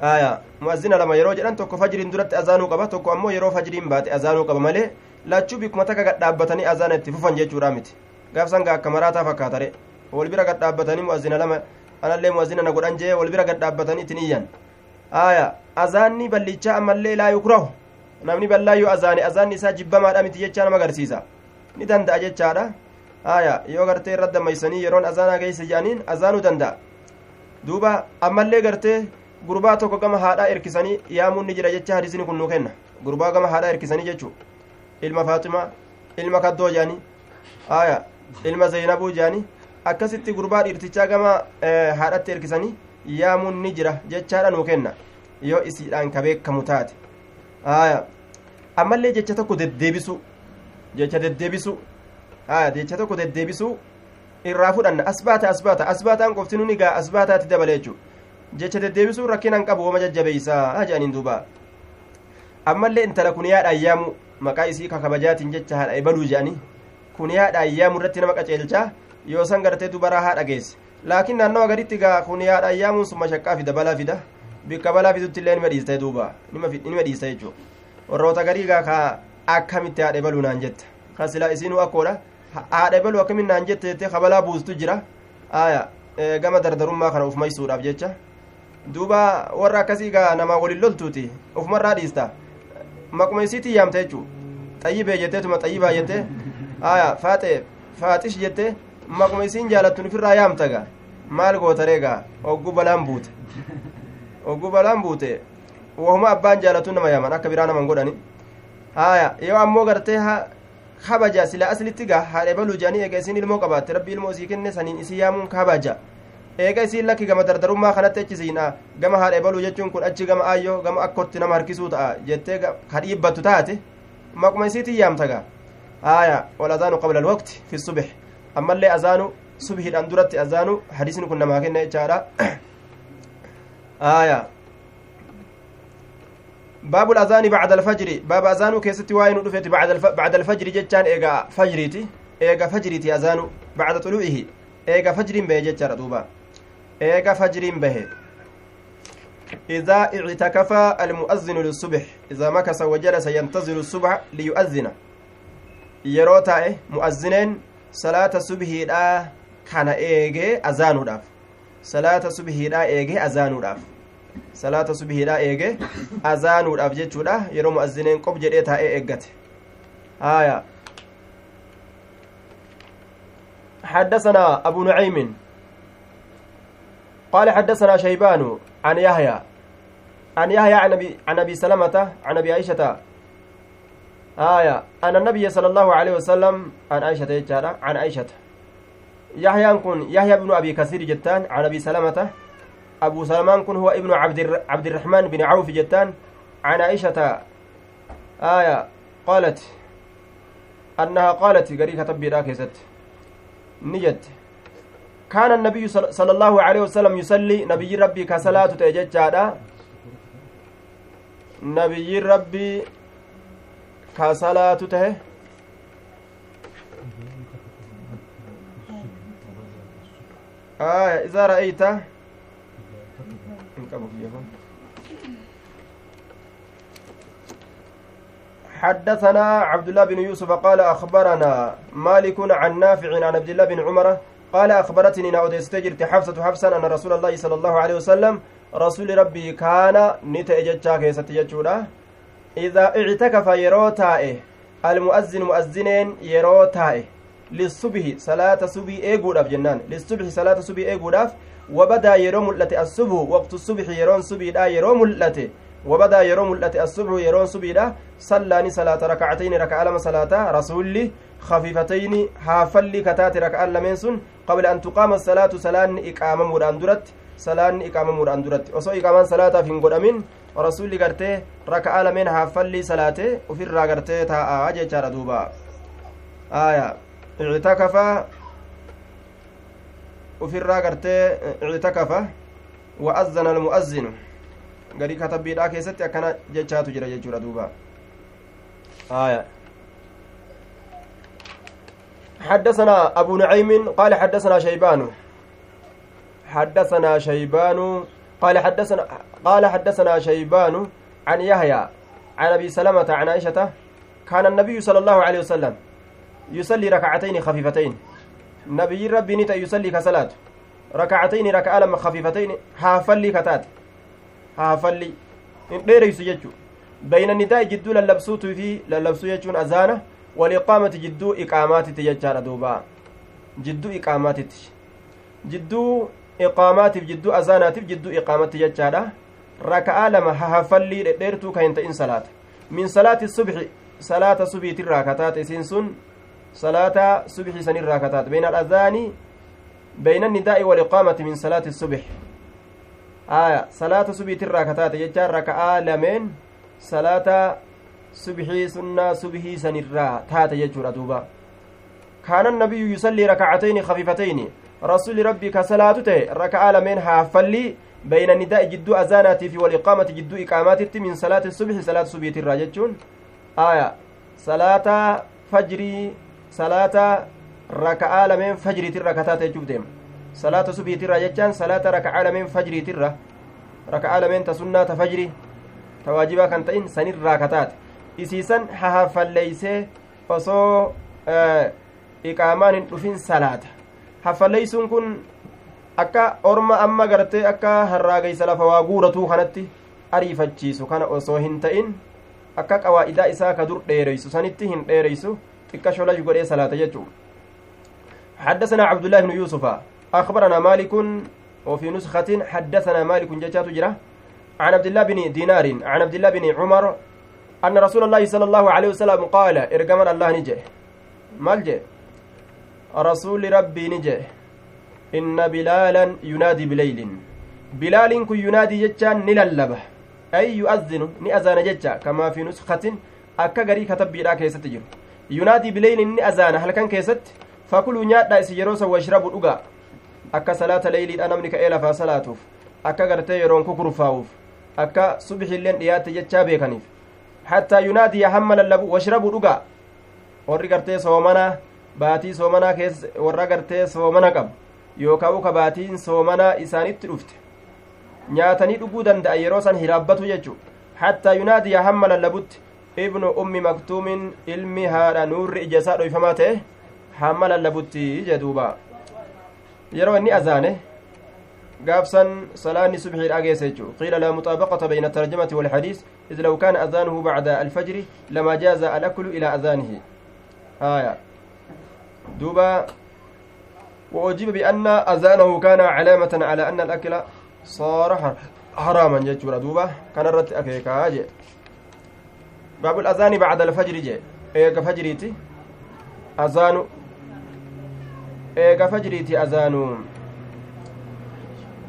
aya muazzina lama yeroo jedhan tokko fajriin duratti azaanuu qaba tokko ammoo yeroo fajriin baate azaanuu qaba malee lachuu bikkuma takka gadhaabbatanii azaana itti fufan jechuudha miti gaafsan gaa akka maraataa fakkaatare wal bira gadhaabbatanii muazzina lama anallee muazzina na godhan jee wal bira gadhaabbatanii itin iyyan aya azaanni ballichaa ammallee laa yukrahu namni ballaayyoo azaane azaanni isaa jibbamaadha miti jechaa nama agarsiisa ni danda'a jechaadha aya yoo gartee irra dammaysanii yeroon azaanaa geeyse jedhaniin azaanuu danda'a duuba ammallee gartee gurbaa tokko gama haadhaa erkisanii yaamuun ni jira jecha hadisni kun nuu kenna gurbaa gama haadhaa erkisanii jechuu ilma faaximaa ilma kaddoo jedhanii aya ilma zaynabuu jedhanii akkasitti gurbaa dhiirtichaa gama haadhatti erkisanii yaamuun ni jira jechaadha nuu kenna yoo isiidhaan ka beekamu taate aya ammallee jecha tokko deddeebisu jecha deddeebisu aya jecha tokko deddeebisu irraa fudhanna asbaata asbaata asbaataan qofti nuni gaa asbaataatti dabale jechuu jecha deddeebisuu rakkinan qabu wama jajjabeeysaa jedhaniin duuba ammallee intala kuniyaadha ayyaamu maqaa isii kakabajaatiin jecha haadha ebaluu jedhanii kuniyaadha ayyaamu irratti nama qaceelchaa yoo san gartee dubaraa haadha geesse laakiin naannawa gaditti gaa kuniyaadha ayyaamuun sun mashaqqaa fida balaa fida bikka balaa fidutti illee nima dhiista duuba nima dhiista jechuu warroota garii gaa ka akkamitti haadha ebaluu naan jetta ka isiinuu akkoodha haadha ebaluu akkamin naan jette jettee kabalaa buustu jira aya gama dardarummaa kana uf maysuudhaaf jecha duuba warra akkasii gaa namaa walin loltuuti ufumarraa dhiista maquma isiitii yaamte jechuu xayyibee jetteetuma xayyibaa jette aya faaxe faaxish jette maquma isiin jaalattu ofirraa yaamta gaa maal gootaree gaa oggu balaan buute oggu balaan buute wahuma abbaan jaalatu nama yaaman akka biraa naman godhani haya yoo ammoo gartee kabaja sila aslitti gaa haadhe baluu jedhanii eega isiin ilmoo qabaatte rabbi ilmoo isii kenne saniin isii yaamuun kabaja eega isiin lakki gama dardarummaa kanatti echisiina gama haadha ebaluu jechuun kun achi gama ayyo gama akkotti nama harkisuu ta'a jettee kadhiibbattu taate maquma isiitiin yaamtaga aaya wal azaanu qabla alwaqti fi subix ammallee azaanu subhiidhaan duratti azaanu hadiisni kun namaa kenna jechaadha. (coughs) Aaya baabu azaani bacda alfajri. Baaba azaanuu keessatti waa'ee nu dhufeeti bacda alfajri jechaan eega fajriiti. Eega fajriiti azaanu bacda xuluu'ihi eega fajriin bee jechaadha duubaa إيغا فجر به إذا اعتكف المؤذن للصبح إذا مكث وجلس ينتظر الصبح ليؤذن الصبح دا كان إيغي أذان داف صلاة الصبح دا إيغي أذان داف salaata subhiidha eege azaanuudhaaf jechuudha. Yeroo mu'azzineen qob jedhee taa'ee eeggate. Haya حدثنا أبو نعيم قال حدثنا شيبان عن يحيى عن يحيى عن أبي عن أبي سلمة عن أبي عائشة. آية أن النبي صلى الله عليه وسلم عن عائشة عن عائشة. يحيى كن يحيى بن أبي كثير جتان عن أبي سلمة. أبو سلمان كن هو ابن عبد عبد الرحمن بن عوف جتان عن عائشة. آية قالت أنها قالت قري كتب براكزت نجت. كان النبي صلى الله عليه وسلم يصلي نبي ربي كصلاة تججادا. نبي ربي كصلاة تهي آية إذا رأيت. حدثنا عبد الله بن يوسف قال أخبرنا مالك عن نافع عن عبد الله بن عمر قال أخبرتني نعود استجرت حفصة حفصا أن رسول الله صلى الله عليه وسلم رسول ربي كان نتأججا كيستججودا إذا اعتكف يرو تائه المؤذن مؤذنين يرو تائه. للصبح صلاة صبي إيقوداف جنان. للصبح صلاة صبي إيقوداف وبدا يرو ملتة الصبح وقت الصبح يرون صبي دا يرو ملتة. وبدا يرو ملته الصبح يرون صبي دا صلاني صلاة ركعتين ركعة لما صلاة رسولي خفيفتين هافلي كتات ركعة لمن قبل أن تقام الصلاة صلاة إقامة مران درت صلاة إقامة مران درت. وصو إقامة صلاة في قدامين rasuulli gartee raka'aa lameen haaffallii salaate ufirraa gartee taa'aa jechaadha duuba aya ictakafa ufirraa gartee ictakafa wa azzana almu'azzinu garii katabbiidhaa keessatti akkana jechaatu jira jechuudha duuba. Aya. حدثنا أبو نعيم قال حدثنا شيبان حدثنا شيبان قال حدثنا قال حدثنا شيبان عن يحيى عن ابي سلمة عن عائشة كان النبي صلى الله عليه وسلم يصلي ركعتين خفيفتين نبي ربي نتا يصلي كصلاة ركعتين ركعة خفيفتين هافلي كتات هافلي ديريس يجو بين النداء جدو للبسوت في للبسو يجون أزانة والإقامة جدو إقامات تيجار دوبا جدو إقامات جدو iqaamaatiif jidduu azaanaatiif jidduu iqaamatti jechaadha raka'aa lama hahafallii dhedheertuu ka hin ta'in salaata min salaati subxi salaata subiitirraa kataate isiin sun salaata subxi sanirraa kataate bayna alazaani bayna annidaa'i waliqaamati min salaati subx aya salaata subiitirraa kataate jechaan raka'aa lameen salaata subxii sunnaa subhii sanirraa taate jechuudha duuba kaana annabiyyu yusallii rakacatayni khafiifatayni rasuuli rabbii ka salaatu ta'e raka'aa lameen haaffallii bayna nidaa'i jidduu azaanaatii fi waliqaamati jidduu iqaamaatitti min salaati subhi salaata subiitirraa jechuun aya salaata fajrii salaata raka'aa lameen fajriitirra kataata jechuuf deema salaata subiitirra jechaan salaata raka'aa lameen fajriitirra raka'aa lameen ta sunnaa ta fajrii ta waajibaa kan ta'in sanirraa kataate isiisan hahaffalleeysee osoo iqaamaan hin dhufin salaata haffalleeysuun kun akka orma amma gartee akka harraageysa lafa waa guuratuu kanatti ariifachiisu kana osoo hin ta'in akka qawaa'idaa isaa ka dur dheereysu sanitti hin dheereysu xiqqa sholaj godhee salaata jechuu حدثنا عبد الله بن يوسف أخبرنا مالك وفي نسخة حدثنا مالك جاءت جرة عن عبد الله بن دينار عن عبد الله بن عمر أن رسول الله صلى الله عليه وسلم قال إرجمنا الله نجي. مالجي رسول ربي نجي. إن بلالا ينادي بليل. بلال كن ينادي جتان نللبه. أي يؤذن؟ نأذان جتا كما في نسخة كتب بلا كيست جر ينادي بليل نأذان. هل كان كيست؟ فكلوا نيادا إسيروسا واشربوا الأقا أكا صلاة ليل أنا منك إيلا فصلاتوف أكا غرتي يرون ككرفاوف أكا صبح اللين ديات جتا بيكنيف حتى ينادي يحمل اللبو واشربوا الأقا warri gartee soomanaa baatii soomanaa keessa warra gartee soomana qabu yookaan uka baatiin soomanaa isaanitti dhufte nyaatanii dhuguu danda'a yeroo san hiraabbatu jechu hattaa yunaadiya hamma lallabutti ibnu ummi maktuumin ilmi haadha nuurri ija dhoyfamaa ta'e hamma lallabutti jedhuuba yeroo inni azaane gaafsan salaanni subxii dhageesse jechu qiila laa muxaabaqata bayna tarjamati walxadiis إذ لو كان أذانه بعد الفجر لما جاز الأكل إلى أذانه آية دوبا وأجيب بأن أذانه كان علامة على أن الأكل صار حراما جتشورا دوبا كان الرت أكيكا جي باب الأذان بعد الفجر جي إيقا فجريتي أذان eega fajriiti azaanuu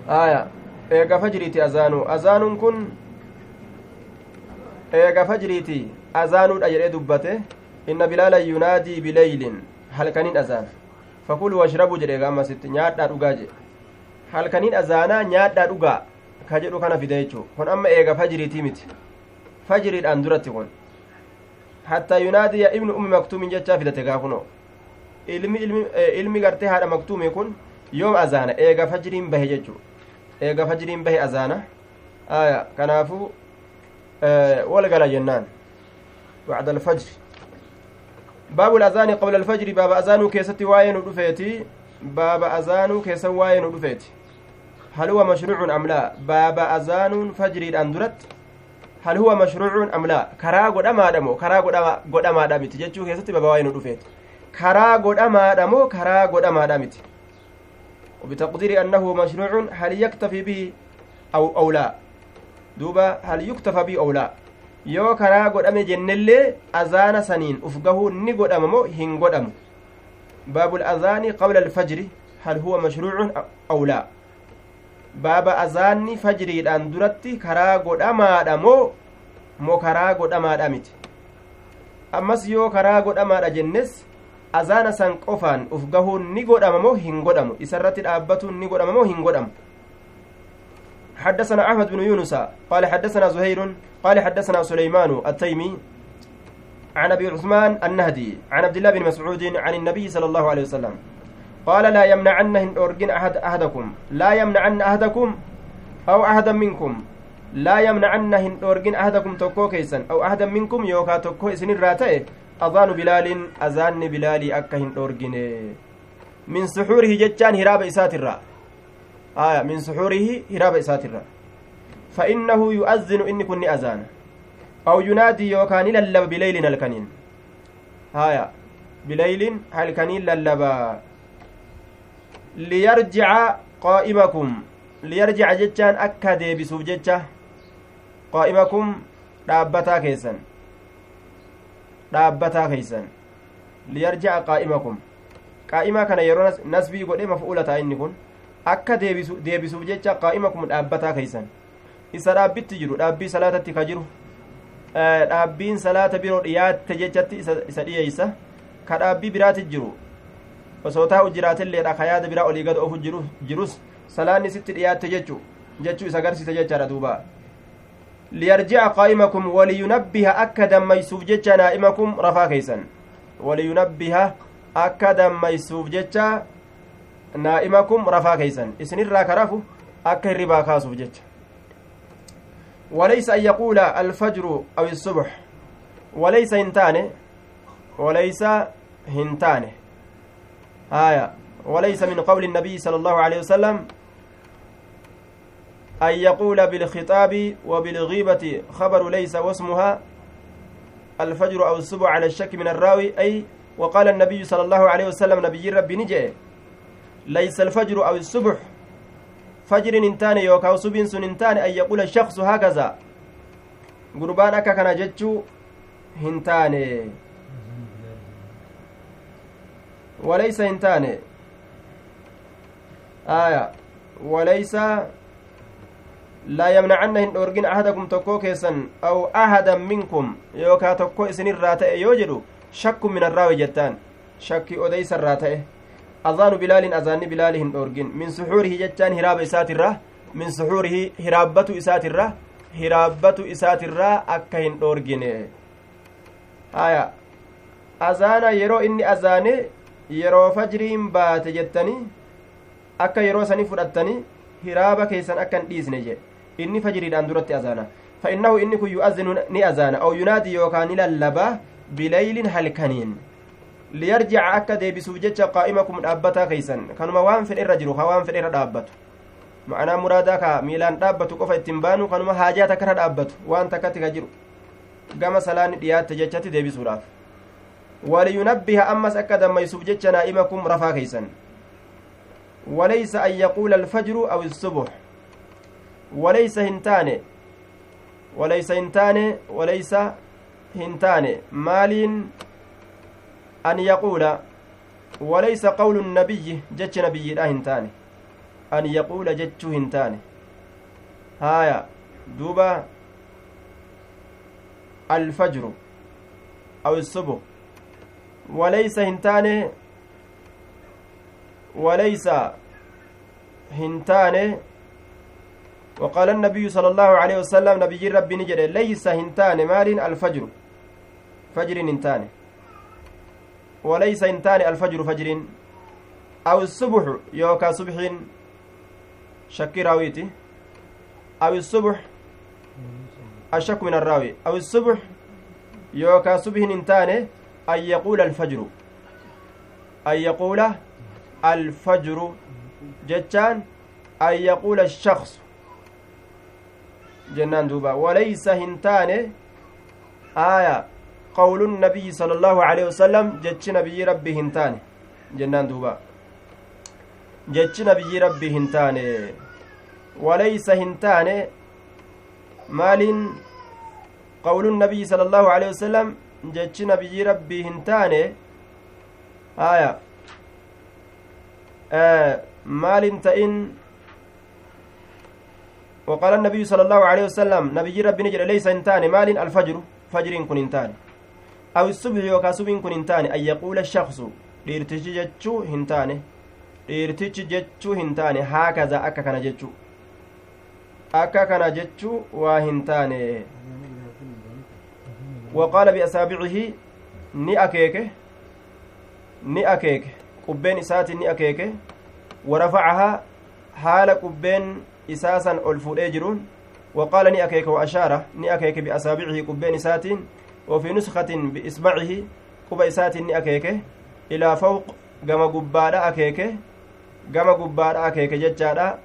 aya eega fajriiti azaanuu azaanuun kun eega fajriiti azaanuudha jedhee dubbate inna bilaala yunaadii bileeylin halkanin azaana fakuluu washrabuu jedhe gammasitti nyaadhaa dhugaa jedhe halkanin azaanaa nyaadhaa dhugaa ka jedhu kana fide jechuu kun amma eega fajriitii miti fajriidhaan duratti kun hattaa yunaadiya ibnu ummi maktuumin jechaa fidate gaakunoo ilmi gartee haadha maktuume kun yoom azaana eega fajriin bahe jechuu eega fajriin bahe azaana aya kanaafuu walgala jennaan bacda alfajri baabu lazaani qabla alfajri baaba azaanuu keessatti waa'ee nu dhufeeti baaba azaanuu keessa waa'ee nu dhufeeti هل هو مشروع أم لا بابا أذان فجر الأندرت هل هو مشروع أم لا كرا قد أما دمو كرا قد أما قد أما دمت جتشو كيستي بابا وين رفيت karaa godhamaadha moo karaa godhamaadha miti وبتقدير أنه مشروع هل يكتفي به أو أو لا دوبا هل يكتفى به أو لا yoo karaa godhame jennellee azaana saniin uf gahuu ni godhama moo hin godhamu baabu azaani qabla alfajri hal huwa mashruucun aw laa baaba azaanni fajriidhaan duratti karaa godhamaadha moo moo karaa godhamaadha miti ammas yoo karaa godhamaadha jennes azaana san qofaan uf gahuun ni godhama moo hin godhamu? Isarratti dhaabbatuun ni godhama moo hin godhamu? حدثنا أحمد بن يونس قال حدثنا زهير قال حدثنا سليمان التيمي عن أبي عثمان النهدي عن عبد الله بن مسعود عن النبي صلى الله عليه وسلم قال لا يمنعن أورجن أحد أحدكم لا يمنعن أحدكم أو أحدا منكم لا يمنعن أورجن أحدكم توكو كيسا أو أحدا منكم يوكا توكو إسن الراتئ أذان بلال أذان بلال أكهن أورجن من سحوره جتان هراب إسات الرأ آية من سحوره هراب إسات الرأ فإنه يؤذن إن كن أذان. أو ينادي يوكان للب بليل الكنين. هايا بليل هالكنين للبا ليرجع قائمكم. ليرجع جتان أكا ديبسوف جتة قائمكم dhaabbataa keessan dhaabbataa keessan. Liyarja'a qaa'imakum. Qaa'imaa kana yeroo nasbii godhe maf'uula ta'a inni kun akka deebisuuf jecha qaa'imakum dhaabbataa keessan. Isa dhaabbitti jiru dhaabbii salaatatti ka jiru. Dhaabbiin salaata biroo dhiyaatte jechatti isa dhiyeeysa ka dhaabbii biraati jiru osoo taa'u jiraatilleedha ka yaada biraa olii gad ofu jirus salaanni sitti dhiyaatte jechu jechuu isa agarsiisa jechaadha duuba liyarji'a qaa'imakum waliyunabbiha akka dammaysuuf jecha naa'imakum rafaa keeysan waliyunabbiha akka dammaysuuf jecha naa'imakum rafaa keeysan isinirraa ka rafu akka hirribaa kaasuuf jecha وليس أن يقول الفجر أو الصبح وليس هنتانه وليس هنتانه آية وليس من قول النبي صلى الله عليه وسلم أن يقول بالخطاب وبالغيبة خبر ليس واسمها الفجر أو الصبح على الشك من الراوي أي وقال النبي صلى الله عليه وسلم نبي ربي نجي ليس الفجر أو الصبح. فجر انتان يوكاو سبين سن انتان أن يقول الشخص هكذا. قربان أكا كان جتشو هنتان. وليس هنتان. آية. وليس هن أورجن أحدكم تكو كيسن أو أحدا منكم يوكا تكو إسن الراتئ يوجدو شك من الراوي جتان. شك أديس الراتئ. أذان بلال أذان بلال هن أورجن من سحوره جتان هراب إسات الره من سحوره هرابة إسات الره هرابة إسات الره أكا هن أورجن آية. أذان يرو إني أذان yeroo fajriin baate jettanii akka yeroo sanii fudhattanii hiraaba keessan akka hin dhiisne jedhe inni fajriidhaan duratti azaana فإنه إنك يؤذن ني أذان أو ينادي يوكان للبا بليل هلكنين ليرجع أكا ديبسوف جتشا قائمكم أبتا كيسا كانوا وان في الرجل خوان في الرجل ma'anaa muraadaa ka miilaan dhaabbatu qofa ittiin baanu kanuma haajaa takka dhaabbatu waan takkatti ka jiru gama salaanni dhiyaatte jechatti deebisuudhaaf waliyunabbiha ammas akka dammaysuuf jecha naa'imakum rafaa keeysan وليس هنتان. وليس هنتان وليس هنتان. مال أن يقول وليس قول النبي جتش نبي لا هنتاني أن يقول جتش هنتاني هايا دوبا الفجر أو الصبح. وليس هنتاني وليس هنتاني وقال النبي صلى الله عليه وسلم نبي ربي نجد ليس هنتاني مال الفجر. فجر هنتاني وليس هنتاني الفجر فجر. أو الصبح يوكا صبح. شكي راويتي. أو الصبح الشك من الراوي. أو الصبح يوكا صبح هنتاني أن يقول الفجر. أن يقول الفجر. جتان أن يقول الشخص. جنان دوبا. وليس هنتان. آية. قول النبي صلى الله عليه وسلم جتش نبي ربي هنتان. جنان دوبا. جتش نبي ربي هنتان. وليس هنتان. مال قول النبي صلى الله عليه وسلم جتش نبي ربي هنتان. آية. maal hin ta'in وقال النبي صلى الله عليه وسلم نبي ربي نجد ليس انتان مال الفجر فجر كن انتان أو الصبح يوكا صبح كن انتان أن يقول الشخص dhiirtichi jechuu hin taane haakaza akka kana jechuu akka kana jechuu waa hin taane waqaala biasaabicihi ni akeeke ni akeeke qubbeen isaatiin ni akeeke warafacahaa haala qubbeen isaasan ol fuudhee jiruun waqaala ni akeeke waashaara ni akeeke biasaabicihi qubbeen isaatiin وفي نسخة بإصبعه quba isaatiin ni akeeke ilaa fawq gama gubbaadha akeeke gama gubbaadha akeeke jechaadha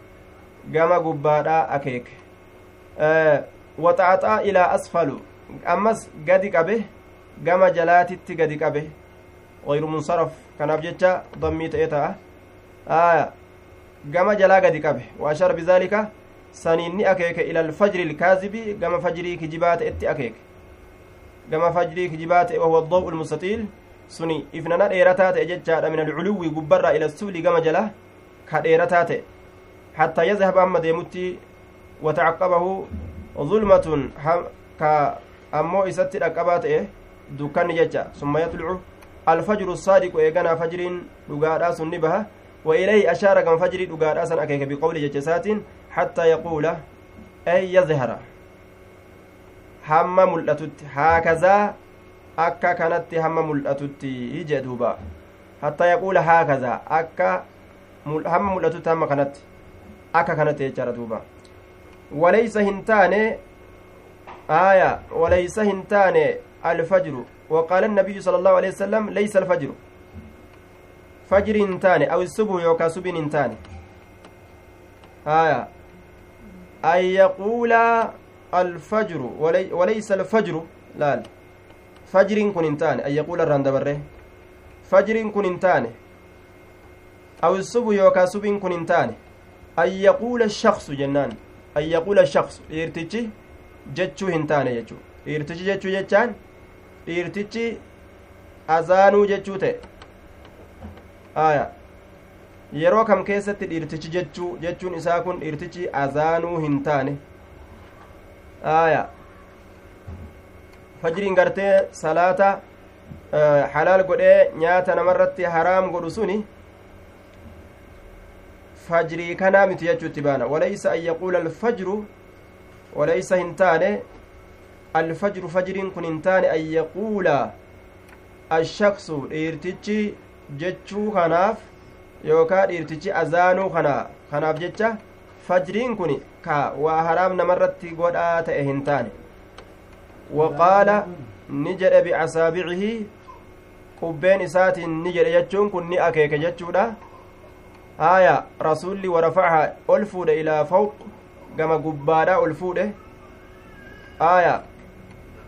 gama gubbaadha akeeke waxaaxaa ilaa asfalu ammas gadi qabe gama jalaatitti gadi qabe غير منصرف kanaaf jecha dammii ta'ee ta'a gama jalaa gadi qabe waashara bizaalika saniin ni akeeke ila alfajri ilkaazibi gama fajrii kijibaa ta'etti akeeke gama fajrii kijibaa wahuwa addaw'u lmustaxiil suni ifnana dheerataa ta'e jechaadha min alculuwwi gubbarraa ila sufli gama jala ka dheerataa ta'e hattaa yazhaba amma deemutti watacaqabahu zulmatun ka ammoo isatti dhaqqabaa ta'e dukkanni jecha summa yatlucu alfajru saadiqu eeganaa fajriin dhugaadhaa sun ni baha وإليه أشار كم فجري دقار أسن أكيك بقول جتسات حتى يقول أي يظهر. هم ملأتت هكذا أكا كانت هم ملأتت يجدوبا حتى يقول هكذا أكا هم ملأتت هم كانت أكا كانت يجرى دوبا وليس هنتان آية وليس هنتان الفجر. وقال النبي صلى الله عليه وسلم ليس الفجر. فجر انتاني أو الصبح يوكا سبين انتاني آية. أن يقول الفجر ولي وليس الفجر لا فجر كن انتاني أن يقول الرندبره فجر كن انتاني أو الصبح يوكا سبين كن انتاني أن يقول الشخص جنان. أن يقول الشخص. إرتجي جتشو هنتاني جتشو. إرتجي جتشو جتشان. dhiirtichi azaanuu jechuu ta'e aya. Yeroo kam keessatti dhiirtichi jechuu jechuun isaa kun dhiirtichi azaanuu hin taane. Aya. Fajriin gartee salaata halaal godhee nyaata namarratti haraam godhu suni fajrii kanaa miti jechuutti baana. Walaysa an yaquula alfajru walaysa hin taane alfajru fajriin kun hin taane an yaquula ashaksu dhiirtichi jechuu kanaaf yookaa dhiirtichi azaanuu kana kanaaf jecha fajriin kun ka waa haraam namarratti godhaa ta'e hin taane waqaala ni jedhe bicasaabicihi qubbeen isaatiin ni jedhe jechuun kun ni akeeke jechuudha haaya rasulli warafacaha ol fuudhe ilaa fawq gama gubbaadha ol fuudhe haaya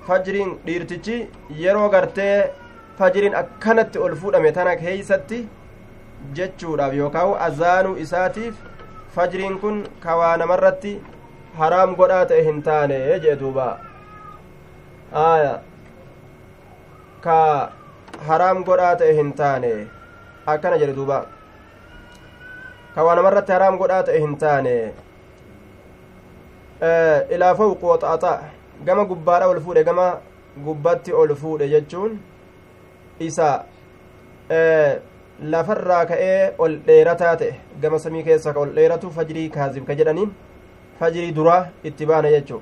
fajriin dhiirtichi yeroo gartee fajriin akkanatti ol fuudhame tana keeysatti jechuudhaaf yookaan azaanuu isaatiif fajriin kun kawaa namarratti haraam godhaa ta'e hin taane jee duuba aya ka haraam godhaa ta'e hin taane akkana jedhe duuba ka waa namarratti haraam godhaa ta'e hin taane ilaa fawqu gama gubbaadha ol fuudhe gama gubbatti ol fuudhe jechuun isa lafarraa ka'ee ol dheerataa ta'e gama samii keessa ka ol dheeratu fajrii kaazib ka jedhaniin fajrii duraa itti baana jechuu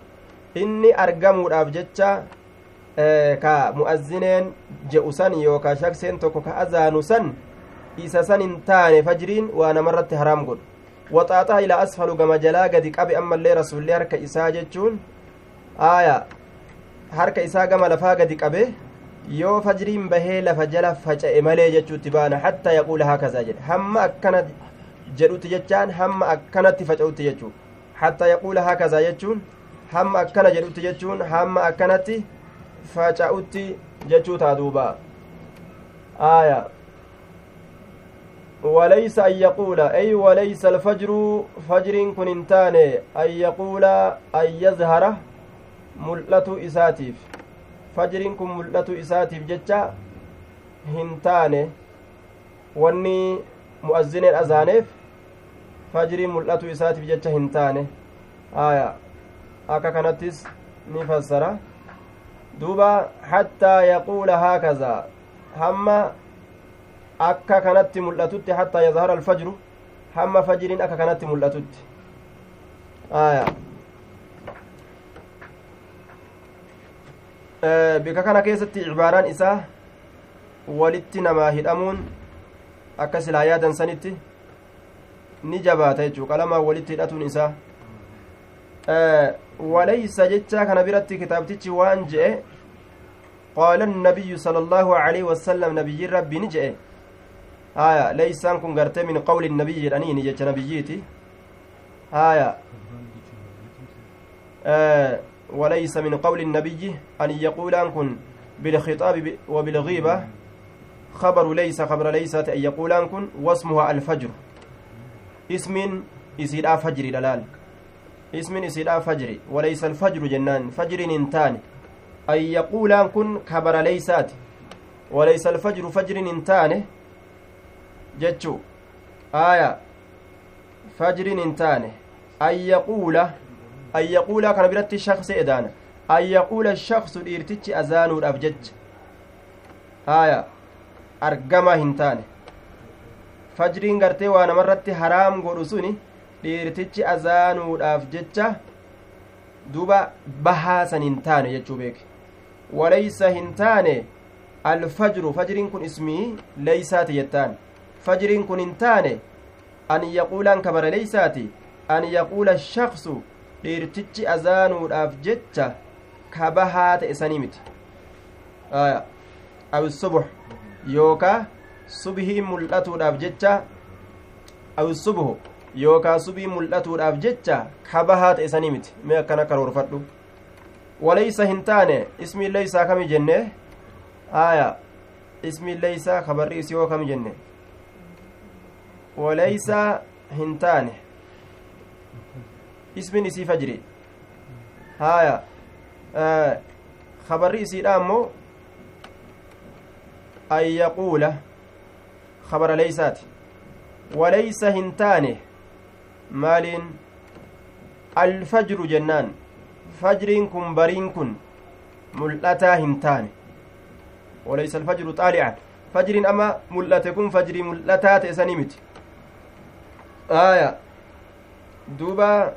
inni argamuudhaaf jecha ka mu'azzineen je'u san yookaa shakseen tokko ka azaanu san isa san hin taane fajriin waa namarratti haraam godhu waxaaxaa ilaa asfalu gama jalaa gadi qabe ammallee rasullee harka isaa jechuun aaya harka isaa gama lafaa gadi qabe yoo fajriin bahee lafa jala faca'e malee jechuutti baana hattaa yaquula haakazaa jedhe hamma akkana jedhutti jechaan hamma akkanatti faca'utti jechuu hattaa yaquula haakazaa jechuun hamma akkana jedhutti jechuun hamma akkanatti faca'utti jechuu taa duuba aaya وليس أن يقول أي وليس الفجر فجر كن انتان أن يقول أن يظهر ملة إساتيف فجر كن ملة إساتيف جتة هنتان واني مؤذن الأذانيف فجر ملة إساتيف جتة هنتان آية أكا كانتس نفسر دوبا حتى يقول هكذا هم akka kanatti mul'atutti hattaa yazhara alfajru hamma fajriin akka kanatti mul'atutti. Aya. Bika kana keessatti cibaaraan isaa walitti namaa hidhamuun akka silaa yaadan sanitti ni jabaata jechuu qalamaa walitti hidhatuun isaa waleysa jecha kana biratti kitaabtichi waan je'e qaala annabiyyu sala allaahu aleyhi wasalam nabiyyiin rabbii ni je'e haya leeysaan kun gartee min qawli nabiyyi jedhaniini jecha nabiyyiiti haya وليس من قول النبي أن يقول أنكن بالخطاب وبالغيبة. خبر ليس خبر ليس أن يقول أنكن واسمها الفجر. اسم يسير فجر دلال. اسم يسير فجر وليس الفجر جنان. فجر انتان. أن يقول أنكن خبر ليسات. وليس الفجر فجر انتانه jechuu aaya fajriin hin taane an yaquula kana biratti shakse edaana an yaquula shaksu dhiirtichi azaanuudhaaf jecha aaya argamaa hin taane fajriin gartee waa namarratti haraam godhu suni dhiirtichi azaanuudhaaf jecha duba bahaa san hin taane jechuu beeke waleysa hin taane alfajru fajriin kun ismii leeysaati jettaan fajriin kun hin taane an yaquulaan kabara leeysaati an yaquula shaksu dhiirtichi azaanuudhaaf jecha kabahaa ta'e sanii miti aw subux yookaa subhii mul'atuudhaaf jecha aw subhu yookaa subii mul'atuudhaaf jecha kabahaa ta'e sanii miti mee akkana karoorfadhu waleysa hin taane ismiin leeysaa kami jenne aya ismiin leeysaa kabarri isii hoo kami jenne وليس هنتان اسم نسي فجري هايا آه خبر إسي أمو أن يقول خبر ليسات وليس هنتان مال الفجر جنان فجر كن برين كن ملأتا هنتان وليس الفجر طالعا فجر أما ملأتكم فجر ملأتا تأسنمت aaya duuba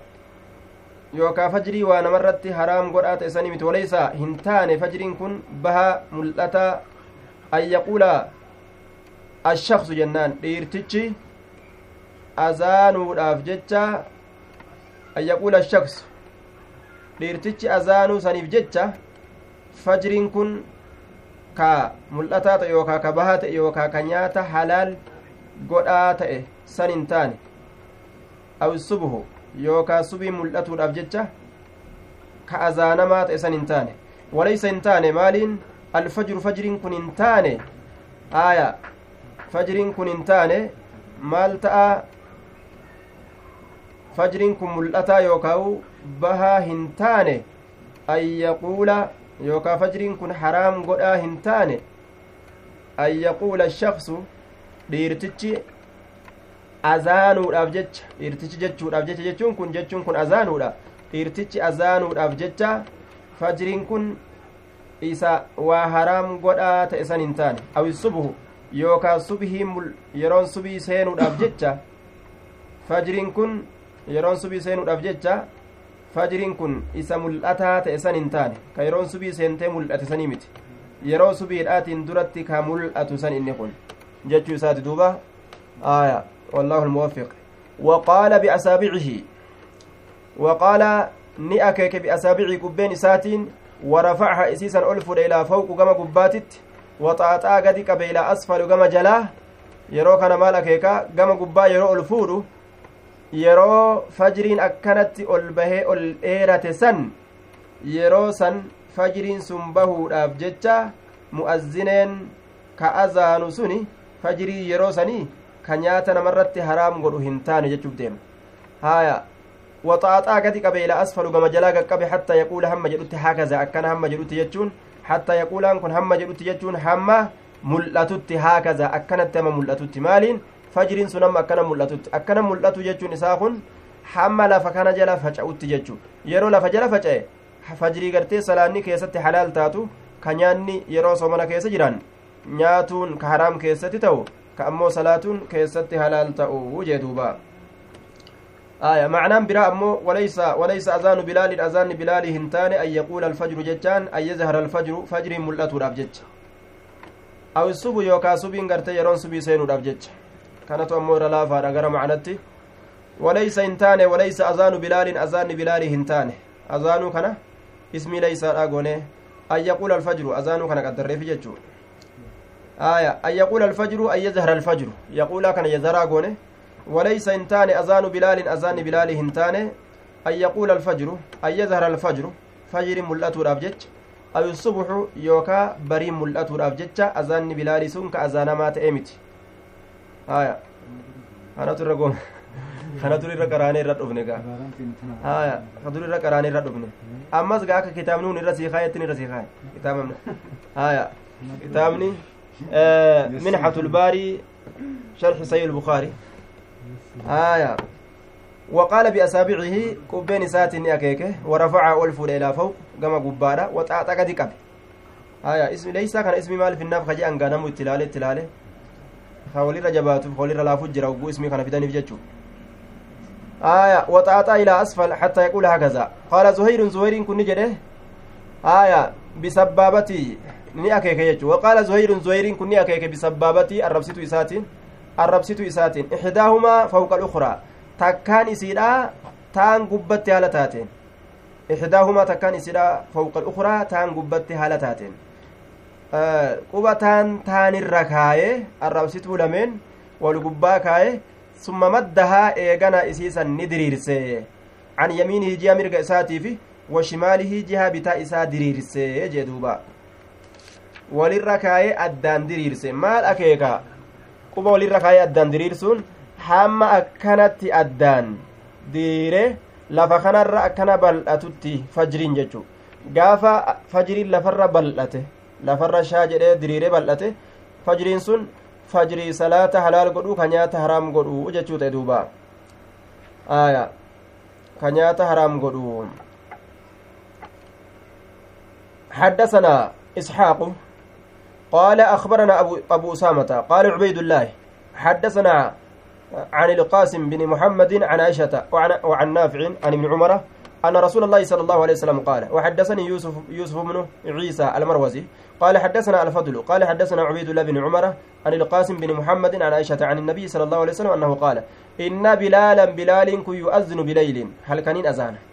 yookaa fajrii waa namarratti haraam godhaa ta'e sanii miti. Waleysa hin taane fajriin kun baha mul'ataa an yaquula ashaksu jennaan. Dhiirtichi azaanuudhaaf jecha an yaquula ashaksu dhiirtichi azaanuu saniif jecha fajriin kun ka mul'ataa ta'e yookaa ka bahaa ta'e yookaa ka nyaata halaal godhaa ta'e san hin taane. Aw subhu yookaa subii mul'atuudhaaf jecha ka azaanamaa ta'e san hin taane walaysa hin taane maaliin alfajru fajriin kun hin taane aaya fajriin kun hin taane maal ta'a fajriin kun mul'ataa yookaawu bahaa hin taane an yaquula fajriin kun haraam godhaa hin taane an yaquula shaksu dhiirtichi azaanuudhaaf jecha dhiirtichi jechuudhaaf jecha jechuun kun jechuun kun azaanuudha dhiirtichi azaanuudhaaf jecha fajriin kun isa waa haraam godhaa ta'e san hin taane awi subhu yookaan subhiin yeroon subii seenuudhaaf jecha fajriin kun yeroon subii seenuudhaaf jecha fajriin kun isa mul'ataa ta'e san hin taane ka yeroon subii seentee mul'ate sanii miti yeroo subiidhaatiin duratti ka mul'atu san inni kun jechuu isaati duuba aya والله الموفق وقال بأسابعه وقال نأكك بأسابعه قبين ساتين ورفعها إسيسا ألف إلى فوق كما قباتت وطاطا قد قبل أسفل كما جلاه gubbaa yeroo ol fuudhu yeroo fajriin akkanatti ol bahee ol dheerate san yeroo san fajriin sun bahuudhaaf jecha mu'azzineen ka azaanu suni fajrii yeroo sanii ka nyaata namarratti haraam godhu hin taane jechuuf deema haaya waxaaxaa gadi qabe ila asfalu gama jalaa qaqqabe hatta yaquula hamma jedhutti hakaza akkana hamma jedhutti jechuun hatta yaquulaan kun hamma jedhutti jechuun hamma mul'atutti hakaza akkanatti hamma mul'atutti maaliin fajriin sun amma akkana mul'atutti akkana mul'atu jechuun isaa kun hamma lafa kana jala faca'utti jechuu yeroo lafa jala faca'e fajrii gartee salaanni keessatti halaal taatu ka yeroo soomana keessa jiran nyaatuun ka haraam keessatti ta'u ka ammoo salaatuun keessatti halaal ta'u jee duuba. آية معنى براء أمو وليس وليس أذان بلال أذان بلال هنتان أن يقول الفجر جتان أن يظهر الفجر فجر ملأت الأبجج أو الصبح يوكا صبين قرتي يرون صبي سين الأبجج كانت أمو رلافة أغرى معنتي وليس هنتان وليس أذان بلال أذان بلال هنتان أذان كان اسمي ليس أغوني أن يقول الفجر أذان كان قدر في آية أن يقول الفجر أن يظهر الفجر. يقول كان يظهر أغوني وليس إنتان أذان بلال أذان بلال هنتان. أن يقول الفجر أن يظهر الفجر. فجر ملأت رابجج أو الصبح يوكا بري ملأت رابجج أذان بلال سن كأذان مات إيمت آية. أنا ترى kana dur irra qaraanee irra dhufne gaa haya ka dur irra qaraanee irra dhufne ammas gaa akka kitaabni hun irra sii kaayettin irra sii kaaye kitaabamne haya kitaabni minxatul baarii sharxi sayyi البخاري. آية. وقال بأصابعه قبين سات أكيكه ورفع ألف إلى فوق كما قبارة وطاطا قد قبل آية. اسم ليس كان اسمي مال في الناف خجي أنقى نمو التلالة التلالة خولي رجبات خولي رلا فجر وقو اسمي كان في داني في آية. وطاطا إلى أسفل حتى يقول هكذا. قال زهير زهير كن جده. آية. بسبابتي. Ni akeeke jechu waqaala zuhayrun zuhayriin kun ni akeeke bisabaabatii arrabsitu isaatiin arrabsitu isaatiin ixdaahumaa fawqa alukraa takkaan isiidha taan gubbatti haala taateen ixdaahumaa takkaan isiidha fawqa alukraa taan gubbatti haala taateen quba taan taanirra kaaye arrabsituu lameen wal gubbaa kaaye summa maddahaa eegana isiisan ni diriirse an yamiinihi jiha mirga isaatiifi wa shimaalihi jiha bitaa isaa diriirse jee duuba walirra kaayee addaan diriirse maal akeeka quba walirra kaayee addaan diriirsuun hamma akkanatti addaan diriire lafa kanarra akkana bal'atutti fajriin jechuu gaafa fajriin lafarra bal'ate lafarra shaa jedhee diriire bal'ate fajriin sun fajrii salaata halaal godhuu ka nyaata haraam godhuu jechuu ta'e duuba aya ka nyaata haraam godhuu حدثنا إسحاق قال أخبرنا أبو, أبو أسامة قال عبيد الله حدثنا عن القاسم بن محمد عن عائشة وعن, وعن نافع عن ابن عمر أن رسول الله صلى الله عليه وسلم قال وحدثني يوسف يوسف بن عيسى المروزي قال حدثنا الفضل قال حدثنا عبيد الله بن عمر عن القاسم بن محمد عن عائشة عن النبي صلى الله عليه وسلم أنه قال إن بلالا بلال كي يؤذن بليل هل كان أذانه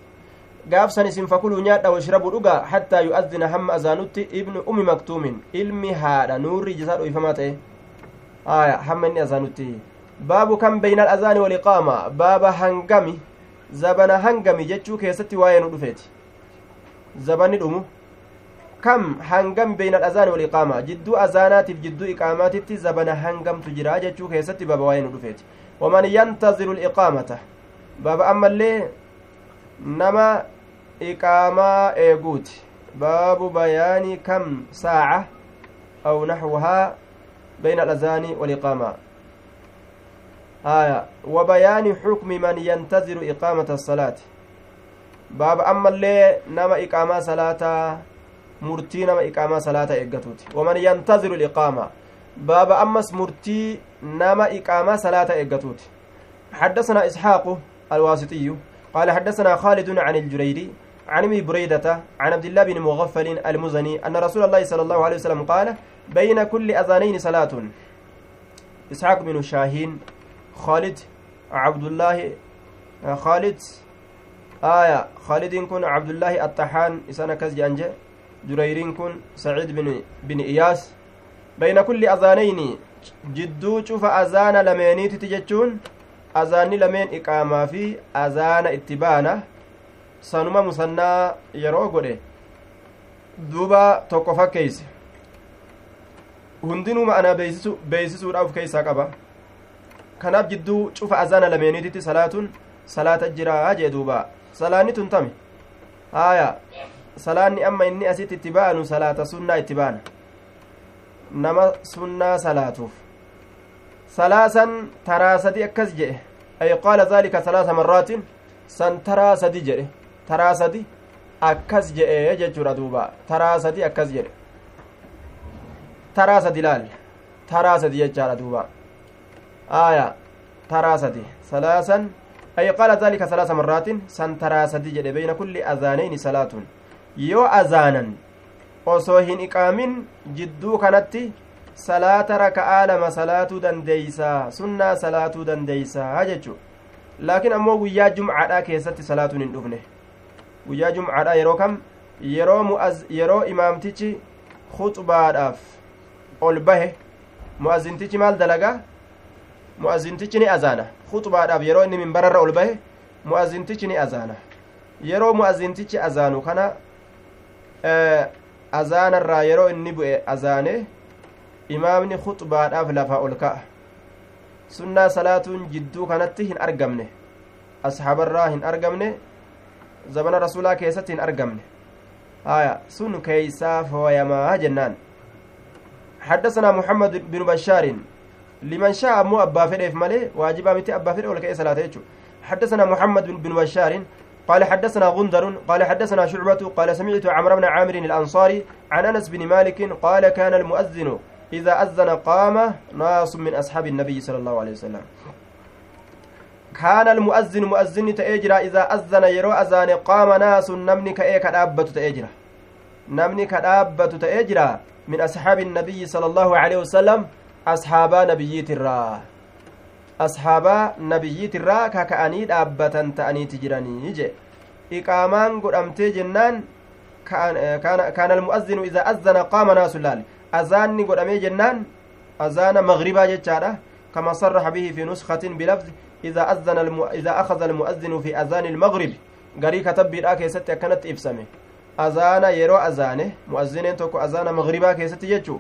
gaafsan isin fakuluu nyaadha washrabuu dhugaa hattaa yu'addina hamma azaanutti ibnu umi maktuumin ilmi haadha nuurri jisaa dhoyfamaa ta'e aya hamma inni azaanutti baabu kan beyna alazaani waliqaama baaba hangami zabana hangami jechuu keessatti waa'ee nu dhufeeti zabanni dhumu kam hangam beyna alazaani waliqaama jidduu azaanaatiif jidduu iqaamaatitti zabana hangamtu jira jechuu keessatti baaba waa'ee nu dhufeeti waman yantaziru liqaamata baaba ammallee nama iqaamaa eeguuti baabu bayaani kam saaca aw naxwahaa bayna alazaani waliqaamaa آية. وبيان حكم من ينتظر إقامة الصلاة. باب أما اللي نما إقامة صلاة مرتي نما إقامة صلاة إقتوت ومن ينتظر الإقامة. باب أمس مرتي نما إقامة صلاة إقتوت حدثنا إسحاق الواسطي قال حدثنا خالد عن الجريري عن أبي بريدة عن عبد الله بن مغفل المزني أن رسول الله صلى الله عليه وسلم قال بين كل أذانين صلاة. إسحاق بن شاهين خالد عبد الله خالد آية خالد كن عبد الله الطحان إسانا كز أنجي جريرين كن سعيد بن بن إياس. بين كل أذانين جدو شوف أذان لمينيت تجتشون أذان لمين إقامة في أذان اتبانة. Sanuma musannaa yeroo godhe duuba tokko fakkeeyse hundinuu ma'anaa beeysisuudha uf keeysaa qaba. Kanaaf jidduu cufa azaana lameeniititti salaatuun salaata jiraa jee duuba. Salaanni tun tami? Haaya. Salaanni amma inni asitti itti ba'anu salaata sunnaa itti ba'ana. Nama sunnaa salaatuuf. Salaasan taraa sadi akkas jedhe. Ay qaala daalika salaasa marraatin san taraa sadi jedhe taraa sadi akkas jedhe jechuudha duuba taraa sadi akkas jedhe taraa sadi laal jechaadha duuba aya taraa sadi salaasan ay qaala daalika salaasa marraatin san taraa sadi jedhe beyna kulli azaanayni salaatun yoo azaanan osoo hin iqaamin jidduu kanatti salaata raka'aa lama salaatuu dandeeysaa sunnaa salaatuu dandeeysaa jechuu laakiin ammoo guyyaa jumcaadhaa keessatti salaatuun hin dhufne guyyaa jumcaadhaa yeroo kam yeroo mu'az yeroo imaamtichi khuxbaadhaaf ol bahe mu'azintichi maal dalagaa mu'azintichi ni azaana khuxbaadhaaf yeroo inni minbararra ol bahe mu'azintichi ni azaana yeroo mu'azintichi azaanu kana azaanarraa yeroo inni bu'e azaane imaamni khuxbaadhaaf lafaa ol ka'a sunnaa salaatuun jidduu kanatti hin argamne ashaabarraa hin argamne zabana rasuulaa keessatti hin argamne. Haya sun keeysaa fooyamaa jennaan. حدثنا محمد بن بشار لمن شاء مو أبا فديف مالي واجبا متي أبا فديف ولا كأي صلاة حدثنا محمد بن بشار قال حدثنا غندر قال حدثنا شعبة قال سمعت عمرو بن عامر الأنصاري عن أنس بن مالك قال كان المؤذن إذا أذن قام ناس من أصحاب النبي صلى الله عليه وسلم كان المؤذن مؤذن تأجرا إذا أذن يرو أذان قام ناس نمني كأي كدابة تأجرا نمني كدابة تأجرا من أصحاب النبي صلى الله عليه وسلم أصحاب نبييت الرا أصحاب نبييت الرا ككأني دابة تأني تجراني جي. إقامان قد أمتي جنان كان, كان, المؤذن إذا أذن قام ناس اللال أذاني قد أمي جنان أذان مغربا جتشارة كما صرح به في نسخة بلفظ إذا أذن الم... إذا أخذ المؤذن في أذان المغرب غري كتب بيرا كيست كانت إبسمه أذان يرو أذانه مؤذنين توكو أذان مغربا يجو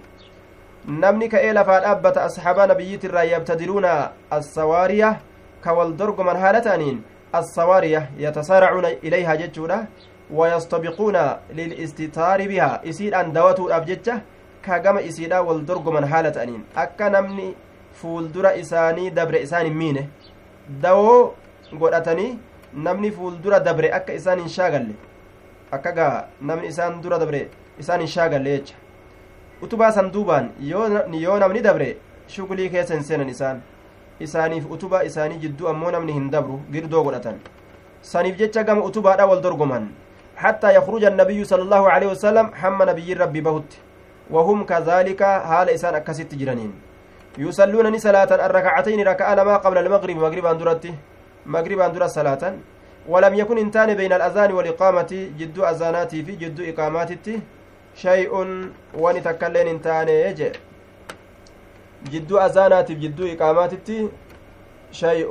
ka'ee lafaa dhaabbata asxaabaa nabiyyiitirraa yabtadiruuna assawaariya ka wal dorgoman haala ta'aniin assawaariya yatasaaracuuna ilayhaa jechuudha wayastabiquuna lilistitaari bihaa isiidhaan dawatuudhaaf jecha ka gama isiidhaa wal dorgoman haala ta'aniin akka namni fuuldura isaanii dabre isaan hin miine dawoo godhatanii namni fuuldura dabre akka isaan hin shaagalle akka gaa namni isaan dura dabre isaan hin shaagalle jecha utubaa san duubaan yoo namni dabre shugulii keessa hin seenan isaan isaaniif utubaa isaanii jidduu ammoo namni hin dabru girdoo godhatan saniif jecha gama utubaadha wal dorgoman حتى يخرج النبي صلى الله عليه وسلم حم نبي ربي بهت وهم كذلك حال إسان أكست جرانين يصلون صلاة الركعتين ركعة لما قبل المغرب مغرب أندرتي مغرب أندر صلاة. ولم يكن انتان بين الأذان والإقامة جد أذاناتي في جد إقاماتي. شيء ونتكلن انتان يجي. جد أذاناتي جد إقاماتي. شيء.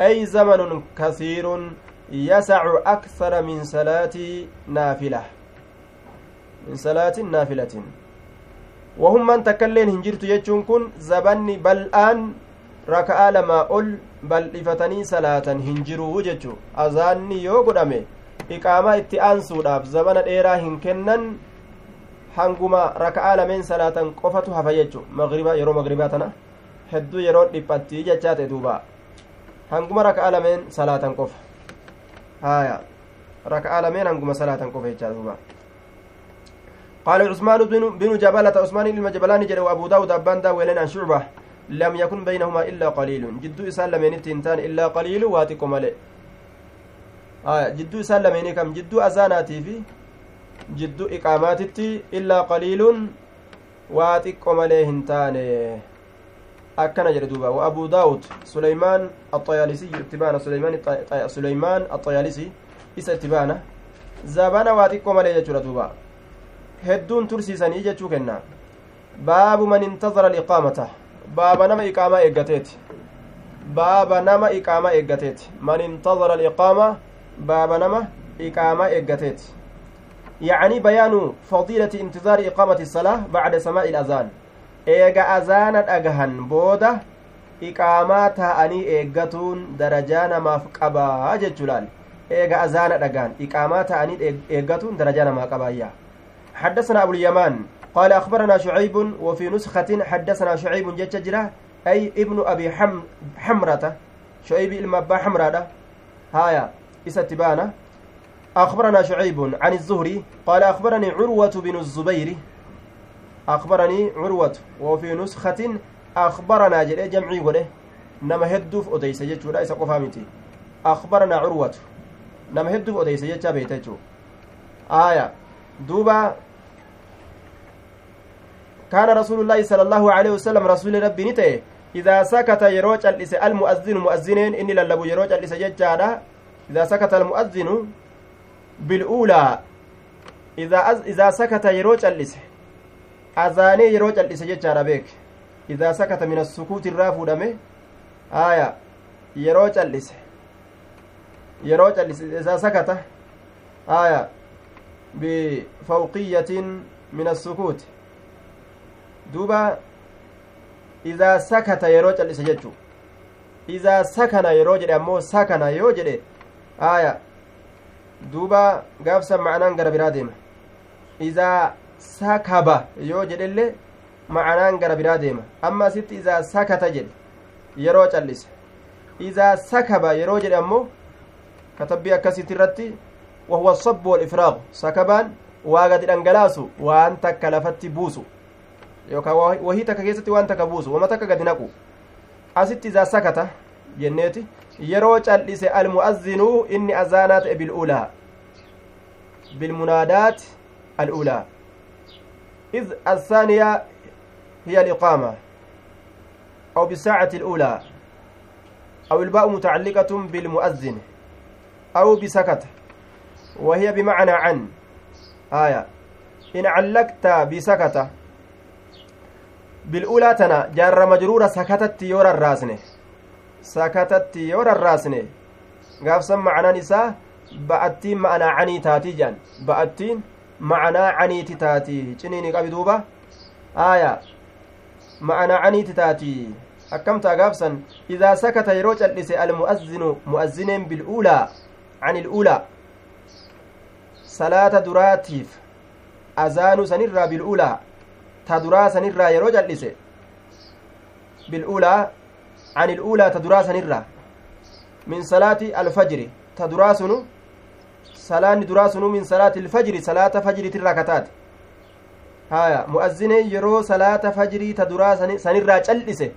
أي زمن كثير يسع أكثر من صلاة نافلة. من صلاة نافلة. وهم من تكلين هنجرت يجون كن زبني بل آن ركعة لما أول بل إفتني صلاة هنجروا ججو أذاني يو قدامي إقامة اتئانسودhaaf zabana dheeraa hin kennan hanguma raka'aa lameen salaatan qofatu hafa jechu magriba yeroo magribaa tana hedduu yeroo dhiphattii jechaa ta'e duuba hanguma raka'a lameen salaatan qofa haya raka'a lameen hanguma salaatan qofa jechaa duuba قال عثمان بن جبلة عثمان جبلان جرى وأبو داود أبان داولين عن شعبة. لم يكن بينهما إلا قليل. جدو إسان لمن تنتان إلا قليل واتكم عليه. آه جدو إسان لمن كم؟ جدو أزاناتي في جدو إقاماتي إلا قليل واتكم عليه هنتان akkana jedhe duuba wa abuu daawud suleymaan axayaalisi itti baana suleymaan suleymaan axayaalisi isa itti baana hedduun tursiisanii jechuu kenna baabu man intazara aliqaamata baaba nama iqaamaa eeggateeti baaba nama iqaamaa eeggateeti man intazara aliqaama baaba nama iqaamaa eeggateeti يعني بيان فضيلة انتظار إقامة الصلاة بعد سماع الأذان eega azaana dhagahan booda iqaamaa taa'anii eeggatuun darajaa namaaf qabaa jechuudhaan eega azaana dhagahan iqaamaa taa'anii eeggatuun darajaa namaa qabaayya حدثنا أبو اليمان قال أخبرنا شعيب وفي نسخة حدثنا شعيب جتجرة أي ابن أبي حم حمرة شعيب المبا حمرة هايا إستبانة أخبرنا شعيب عن الزهري قال أخبرني عروة بن الزبير أخبرني عروة وفي نسخة أخبرنا جل جمعي قوله نما هدوف أديس جتشو لا يسقف متي أخبرنا عروة نما هدوف أديس جتشا آية دوبا كان رسول الله صلى الله عليه وسلم رسول ربي نتئ إذا سكت يروج الإس المؤذن مؤذنين إني للبو يروج الإس إذا سكت المؤذن بالأولى إذا أز إذا سكت يروج الإس azaanee yeroo cal'ise jechaadha beek idaa sakata min assukuuti irraa fuudhame aya yeroo cal'ise yeroo cal'ise isaa sakata aya bifawqiyyatin min assukuuti duuba idaa sakata yeroo cal'ise jechu idaa sakana yeroo jedhe ammoo sakana yoo jedhe aya duuba gaafsan ma'anaan gara biraa deema idaa sakaba yoo jedhellee macanaan gara biraa deema amma asitti izaa sakata jedhe yeroo callise izaa sakaba yeroo jedhe ammoo katabbii akkasitti irratti wahuwa sabbu walifraaqu sakabaan waa gadi dhangalaasu waan takka lafatti buusu yookaan wahii takka keessatti waan takka buusu wama takka gadi naqu asitti izaa sakata jenneeti yeroo callise almu'azzinuu inni azaanaa ta'e bil'ulaa bilmunaadaat al'ulaa إذ الثانية هي الإقامة أو بالساعة الأولى أو الباء متعلقة بالمؤذن أو بسكت وهي بمعنى عن آية إن علقت بسكت تنا جار مجرورة سكتت يورا الراسنة سكتت يورا الراسنة قاف سمع عن نساء بأتين معنى عني تاتي جان بأتين ma'anaa caniiti taati ciniini qabi duuba aaya ma'anaa caniiti taati akkamtaa gaabsan idaa sakata yeroo cal'ise almu'azzinu mu'azzineen bil'uulaa can il'uulaa salaata duraatiif azaanu sanirraa bil'uulaa ta duraa sanirraa yeroo cal'ise bil'uulaa can il'uulaa ta duraa sanirraa min salaati alfajri ta duraa sunu salaanni duraa sunuu min salaati ilfajri salaata fajriitirraa kataate haya mu'azzineen yeroo salaata fajrii ta duraa sanirraa cal'ise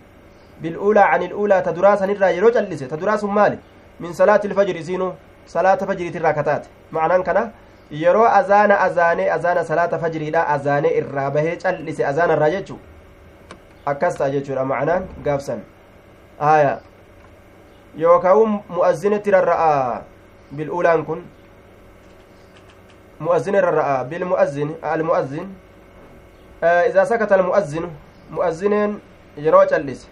bil'uulaa can il'uulaa ta duraa sanirraa yeroo cal'ise ta duraa sun maali min salaati ilfajri yeroo azaana azaanee azaana salaata fajriidha azaanee irraa bahee cal'ise azaanarraa jechuu akkas ta'a jechuudha ma'anaan gaafsan haya yookaan mu'azzinetti rarra'a bil'uulaan kun الرأى بالمؤذن المؤذن آه إذا سكت المؤذن مؤذن يرو جلس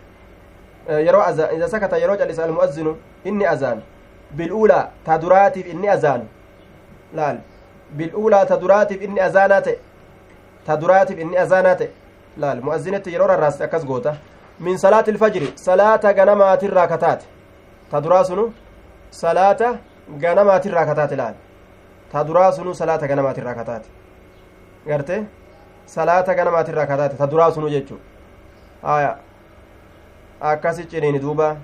آه يرو أذان إذا سكت يرو جلس المؤذن إني أذان بالأولى تدراتي إني أذان لا بالأولى تدراتي إني أذانات تدراتي إني أذانات لا المؤذنة يرو الراس أكس غوتا من صلاة الفجر صلاة غنمات الراكتات تدراسن صلاة غنمات الراكتات لا ta duraa sunuu salaata ganamaati irraa kataate garte salaata ganamaati irraa kataate ta duraa sunuu jechuu haya akkasi ciniini duuba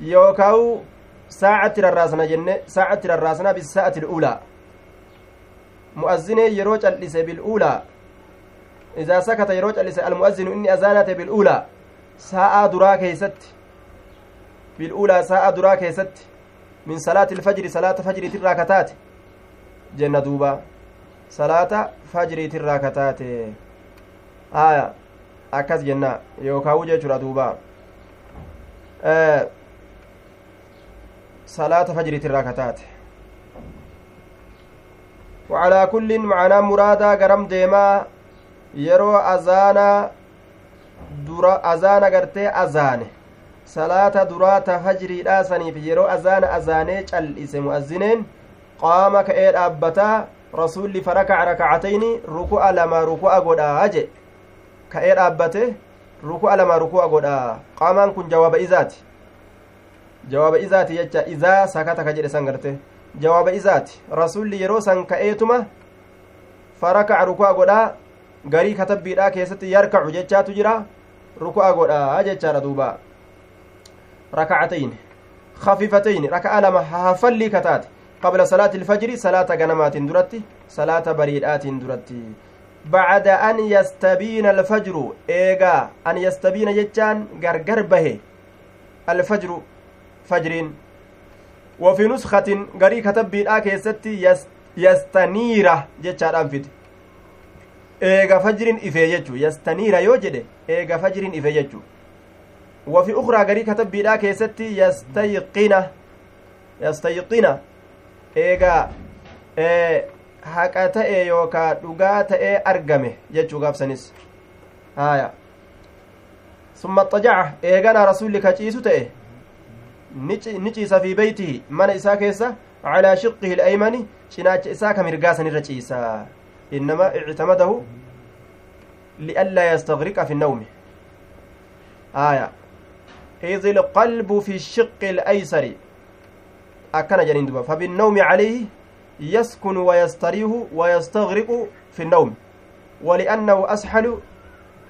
yookaawu saacatti rarraasna jenne saacatti mu'azzinee yeroo cal'ise bil'uulaa idaa sakata yeroo cal'ise almu'azzinu inni azaanate bil'uulaa saa'aa duraa keeysatti bil'uulaa saa'aa duraa keessatti min salaati ilfajri salaata fajriitirraa kataate jenna duuba salaata fajriitirraa kataate aya akkas jenna yookaawu jechuudha duuba salaata fajriitirraa kataate wacalaa kullin macanaa muraadaa garam deemaa yeroo azaanaa dura azaana gartee azaane salaata duraata fajriidhaa saniif yeroo azaana azaanee cal'ise mu'azzineen qaama ka'ee dhaabbataa rasuulli farakaca rakacatayni ruku'a lama ruku'a godhaa jedhe ka'ee dhaabbate ruku'a lama ruku'a godhaa qaamaan kun jawaaba izaati jawaaba izaati jecha izaa sakata ka jedhe san garte jawaaba izaati rasuulli yeroo san ka'eetuma farakaca ruku'a godhaa garii katabbiidhaa keessatti yarkacu jechaatu jira ruku'a godhaa jechaadha duubaa ركعتين خفيفتين ركعة لما هفلي كتات قبل صلاة الفجر صلاة غنمات درتي صلاة بريدات درتي بعد أن يستبين الفجر إيغا أن يستبين جتان غرغر به الفجر فجرين وفي نسخة غري كتب بيدا كيستي يستنيرة جتان أنفد إيغا فجرين إفي جتو يستنيرة يوجد إيغا فجرين إفي جتو وفي أخرى غري كتب بيدا كيستي يستيقن يستيقن. إيغا إيه haqa ta'e yookaa dhugaa ta'ee argame jechuu gaabsanis haya summa xajaca eeganaa rasulli ka ciisu ta'e mana isaa keessa calaa shiqihi ilaymani cinaacha isaa ka mirgaa sanirra ciisa innama ictamadahu lianlaa yastagriqa fi nnawmi haya إذ القلب في الشق الأيسر أكن جنين دبا فبالنوم عليه يسكن ويستريح ويستغرق في النوم ولأنه أسحل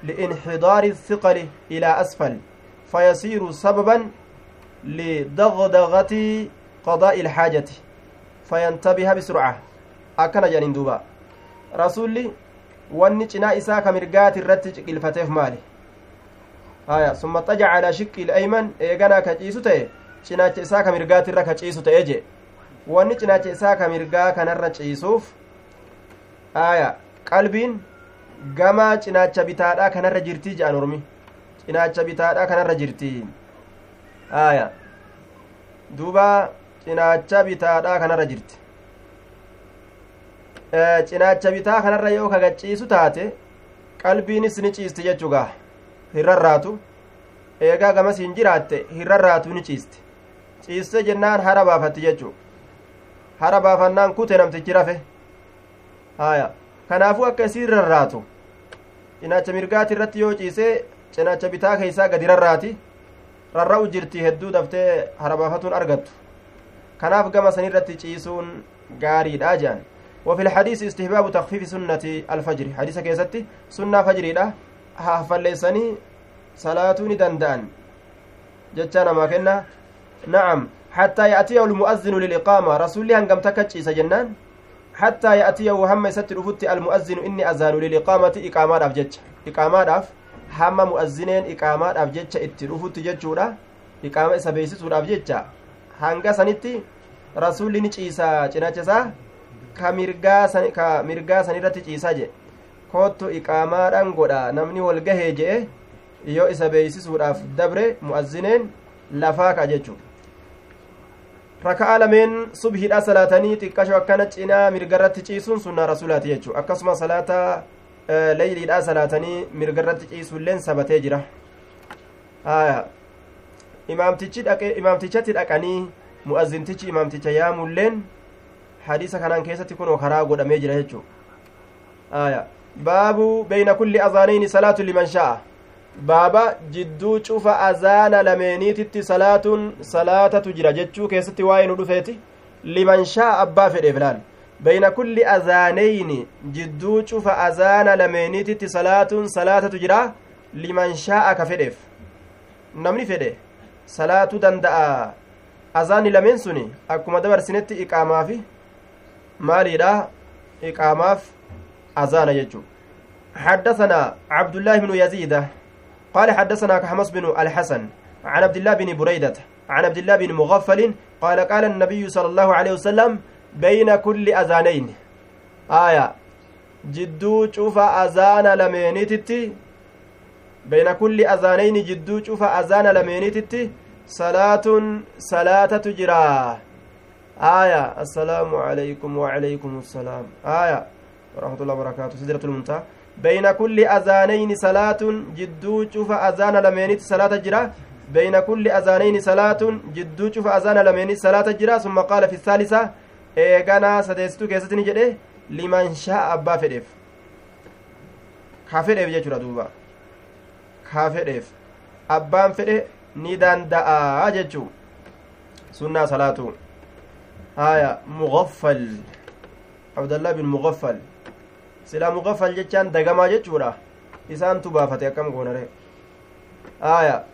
لانحدار الثقل إلى أسفل فيصير سببا لدغدغة قضاء الحاجة فينتبه بسرعة أكن جنين دوبا رسولي wanni cinaa isaa ka mirgaati irratti ciqilfateef maali haya summa xajaca alaa shiqqi ilayman eeganaa ka ciisu ta'e cinaacha isaa ka mirgaati irra ka ciisu ta'e jee wanni cinaacha isaa ka mirgaa kanarra ciisuuf aya qalbiin gama cinaacha bitaadhaa kanarra jirtii jedhan ormi cinaacha bitaadhaa kanarra jirtii aya duuba cinaacha bitaadhaa kanarra jirti. Cinaacha bitaa kanarra yoo kagaciisu taate qalbiinis ni ciisti jechuugaa hirrarraatu eegaa gamas hin jiraatte hirrarraatu ni ciisti ciiste jennaan hara baafatti jechuu. Hara baafannaan kute namtichi rafe. Haya kanaafuu akka isii rarraatu cinaacha mirgaati irratti yoo ciisee cinaacha bitaa keeysaa gadi rarraati rarra'u jirti hedduu daftee hara baafatuun argattu. Kanaaf gama san irratti ciisuun gaariidha jedhan وفي الحديث استحباب تخفيف سنة الفجر حديث كيستي سنة فجري لا هفليسني صلاة دندان جتانا ما كنا نعم حتى يأتيه المؤذن للإقامة رسولي هنقم تكتشي سجنان حتى يأتيه هم يستر المؤذن إني أذان للإقامة إقامة أفجج إقامة أف هم مؤذنين إقامة أفجج اترفت ججورا إقامة سبيسس أفجج hanga sanitti rasuulli ni ciisa cinaachasaa ka mirgaa san irratti ciisaa jedhe kottu iqaamaadhaan godha namni wal gahee jedhe yoo isa beeysisuudhaaf dabre mu'azzineen lafaa ka jechuudha raka'a lameen subhiidha salaatanii xiqqasho akkana cinaa mirgarratti ciisuun sunnaa rasuulaati jechuu akkasuma salaata leyliidha salaatanii mirgarratti ciisuulleen sabatee jira imaamtichi dhaqe imaamtichatti dhaqanii mu'azzintichi imaamticha yaamulleen hadiisa kanaan keessatti kunoo karaa godhamee jira jechuu baabu beyna kulli azaanayni salaatu liman sha'a baaba jidduu cufa azaana lameeniititti salaatuun salaatatu jira jechuu keessatti waa'ee nu dhufeeti liman shaa abbaa fedheef laal beyna kulli azaaneyni jidduu cufa azaana lameeniititti salaatuun salaatatu jira liman shaa'a ka fedheef namni fedhe salaatuu danda'a azaanni lameen suni akkuma dabarsinetti iqaamaafi maaliidha iqaamaaf azaana jechuu حدثنا عبد الله بن يزيد قال حدثنا كحمص بن الحسن عن عبد الله بن بريدة عن عبد الله بن مغفل قال قال النبي صلى الله عليه وسلم بين كل أذانين. آية. جدو شوف أذان لمينيتتي. بين كل أذانين جدو شوف أذان لمينيتتي. صلاة صلاة تجرى. آية. السلام عليكم وعليكم السلام. آية. ورحمة الله وبركاته. سدرة المنتهى. بين كل أذانين صلاة جدو شوف أذان لمينيت صلاة جرى بين كل أذانين صلاة جدو شوف أذان لمينيت صلاة جرى ثم قال في الثالثة إيغانا سديستو كيستني جده liman shaa abbaa fedheef ka fedheef jechuudha duuba ka fedheef abbaan fedhe ni danda'a jechuu sunnaa salaatu haya mugaffal abdallah bin mugaffal silaa mugaffal jechaan dagamaa jechuudha isaantu baafate akkam goonare haya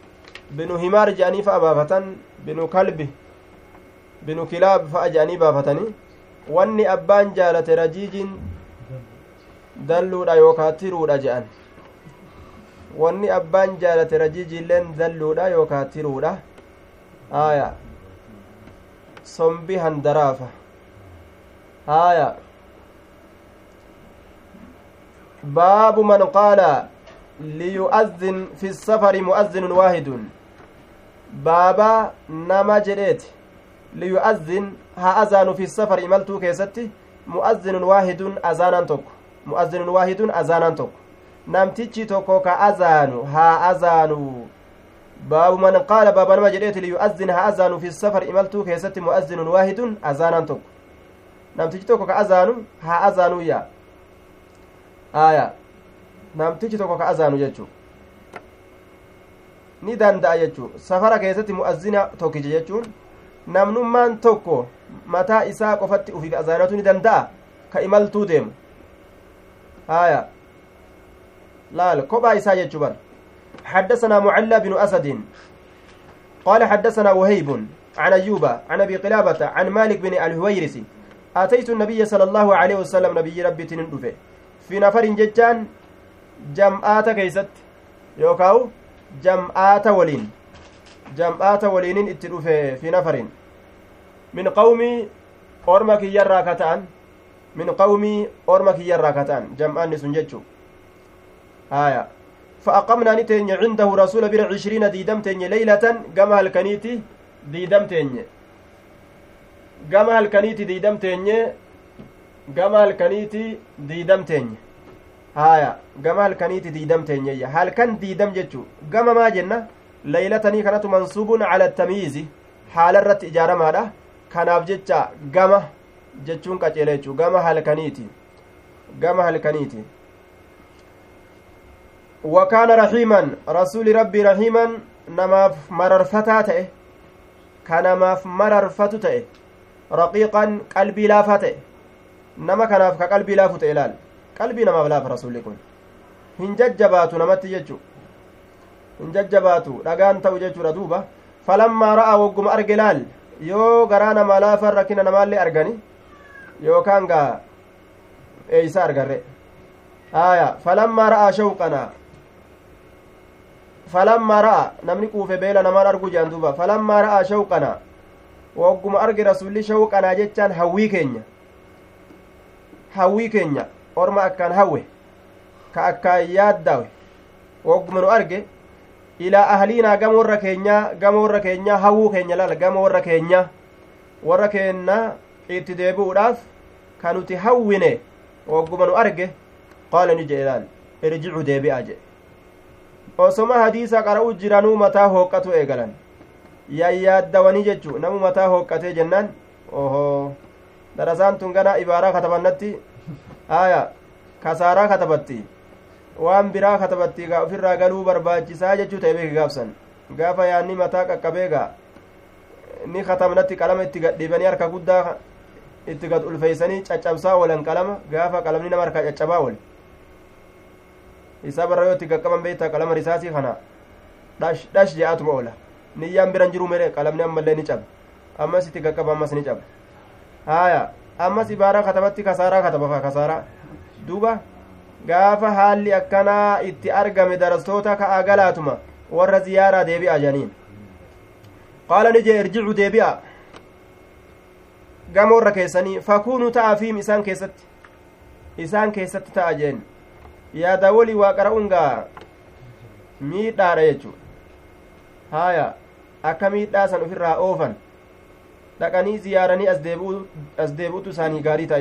binu himaar je'anii fa'a baafatan binu kalbi binu kilaab fa'a je'anii baafatanii wanni abbaan jaalate rajiijiin dalluudha yookaa tiruudha je'an wanni abbaan jaalate rajiijiilleen dalluudha yookaa tiruudha haaya sombi handaraafa haaya baabu man qaala liyu'azzin fi safari mu'azzinun waahidun baaba nama jedheeti liyu'azzin haa azaanu fi safar imaltuu keessatti mu'azzinun waahidun azaanaan tokko mu'azzinun waahidun azaanaan tokko namtichi tokko ka azaanu haa azaanu baabu man qaala baaba nama jedheeti liyu'azzin haa azaanu fi safar imaltuu keessatti mu'azzinun waahidun azaanaan tokko namtichi tokko ka azaanu haa azaanuu yaa aya namtichi tokko ka azaanu jechuu ni danda'a jechuu safara keessatti mu'azzina tokkicha jechuun namnummaan tokko mataa isaa qofatti ufiif azaanatu ni danda'a? Ka imaltuu deemu. Haya laal kophaa isaa jechuu bar حدثنا معلى بن أسد قال حدثنا وهيب عن أيوب عن أبي قلابة عن مالك بن الهويرس أتيت النبي صلى الله عليه وسلم نبي ربي تنندفه في نفر ججان جمعات كيست يوكاو جمعات ولين jam'aata waliinin itti dhufe fi nafarin min qawmii orma kiyyarraa ka ta'an. Min qawmii orma kiyyarraa ka ta'an. Jam'aanni sun jechuu aya fa aqamnaa ni teenye cindahu rasuula bira cishiriina diidam teenye leylatan. Gama halkaniiti diidam teenye. Gama halkaniiti diidam teenye. Gama halkaniiti diidam teenye. Haya gama halkaniiti diidam teenyeyya halkan diidam jechu gama maa jenna? Laylatanii kanatu mansuubun cala tamiizi haala irratti ijaaramaadha kanaaf jecha gama jechuun qaceela jechuu gama halkaniiti gama halkaniiti wakaana rahiiman rasuli rabbii rahiiman namaaf mararfataa ta'e ka namaaf mararfatu ta'e raqiiqan qalbii laafaa ta'e nama kanaaf ka qalbii laafu ta'e ilaal qalbii namaaf laafa rasulli kun hin jajjabaatu namatti jechuu hin jajjabaatu dhagaan ta'u jechuudha duuba. Falammaa ra'a wogguma arge laal? Yoo garaa namaa laafan rakkina namaallee argani yookaan gaa eeysa argarre? Aya falammaa ra'aa shawqanaa falammaa ra'a namni quufe beela namaan arguu jedhan duuba. Falammaa ra'aa shawqanaa wogguma arge rasulli shawqanaa jechaan hawwii keenya. Hawwii keenya orma akkaan hawwe. Ka akkaan yaaddaawe wogguma nu arge ilaa ahliinaa gama warra keenyaa gama warra keenyaa hawwuu keenya lala gama warra keenyaa. Warra keennaa itti deebi'uudhaaf ka nuti hawwine wogguma nu arge qaala ni jedhe laal irjicu deebi'aa jedhe. Osoma hadiisa qara'u jiranuu mataa hooqqatu eegalan. Yayyaaddawanii jechu namu mataa hooqqatee jennaan oho darasaan tun gana ibaaraa katabannatti (laughs) aya kasaaraa katabatti waan biraa katabatti gaa ofirraa galuu barbaachisaa jechuu ta'e beeki gaafsan gaafa yaanni mataa qaqqabeegaa ni katabnatti qalama itti gadhiibanii harka guddaa itti gad ulfeeysanii caccabsaa oolan qalama gaafa qalamni nama harkaa caccabaa oole isaa barra yoo itti qaqqaban beektaa qalama risaasii kana dhash dhash oola niyyaan biran jiru mere qalamni ammallee ni caba ammas itti qaqqaba ammas ni caba haya ammas ibaaraa katabatti kasaaraa kataba kasaaraa duuba gaafa haalli akkanaa itti argame darastoota ka'a galaatuma warra ziyaaraa deebi'a janiin qaala ni jee irjicu deebi'a gamoorra keessanii fakuunuu ta'a fiim isaan keessatti isaan keessatti ta'a jeen yaada walii waa qara'uun miidhaadha jechuudha haaya akka miidhaa san ofirraa oofan dhaqanii ziyaaranii as deebi'utu isaanii gaarii ta'a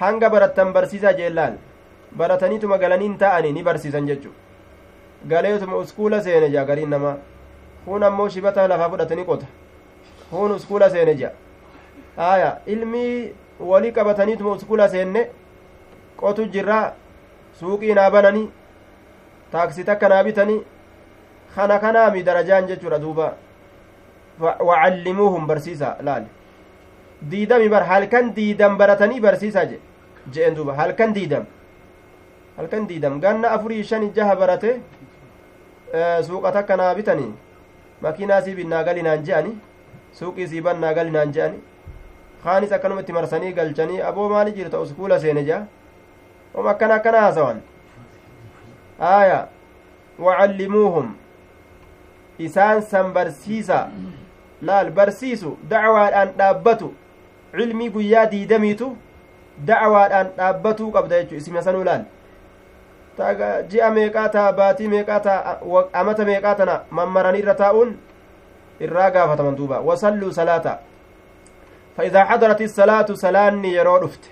hanga barattan barsiisaa jeellaan barataniituma galaniin ta'anii ni barsiisan jechuudha galeetuma uskuula seene jaa gariin namaa kun ammoo shibata lafaa fudhatanii qota kun uskuula seene jaa aya ilmii walii qabataniituma uskuula seenne qotu jirraa suuqii naa bananii taaksii takka naa bitanii kana kanaami darajaan jechuudha duuba wacallimuuhum barsiisa laal diidami bar halkan diidam baratanii barsiisa je je'en duuba halkan diidam halkan diidam ganna afurii shani jaha barate suuqa takka naa bitanii makiinaa sii binnaa galinaan je'ani suuqii sii bannaa galinaan je'ani kaanis akkanumatti marsanii galchanii aboo maali jirta uskuula seene jea om akkana akkana haasawan aya wacallimuuhum isaan san barsiisa laal barsiisu dacwaadhaan dhaabbatu cilmii guyyaa diidamiitu dacwaadhaan dhaabbatuu qabda jechu isima sanuu laal ji'a meeqaa taa baatii meeqaa taa amata meeqaa tana mammaranii irra taa'uun irraa gaafataman duuba wasalluu salaata فإذا حضرت الصلاة سلاني يرو دفت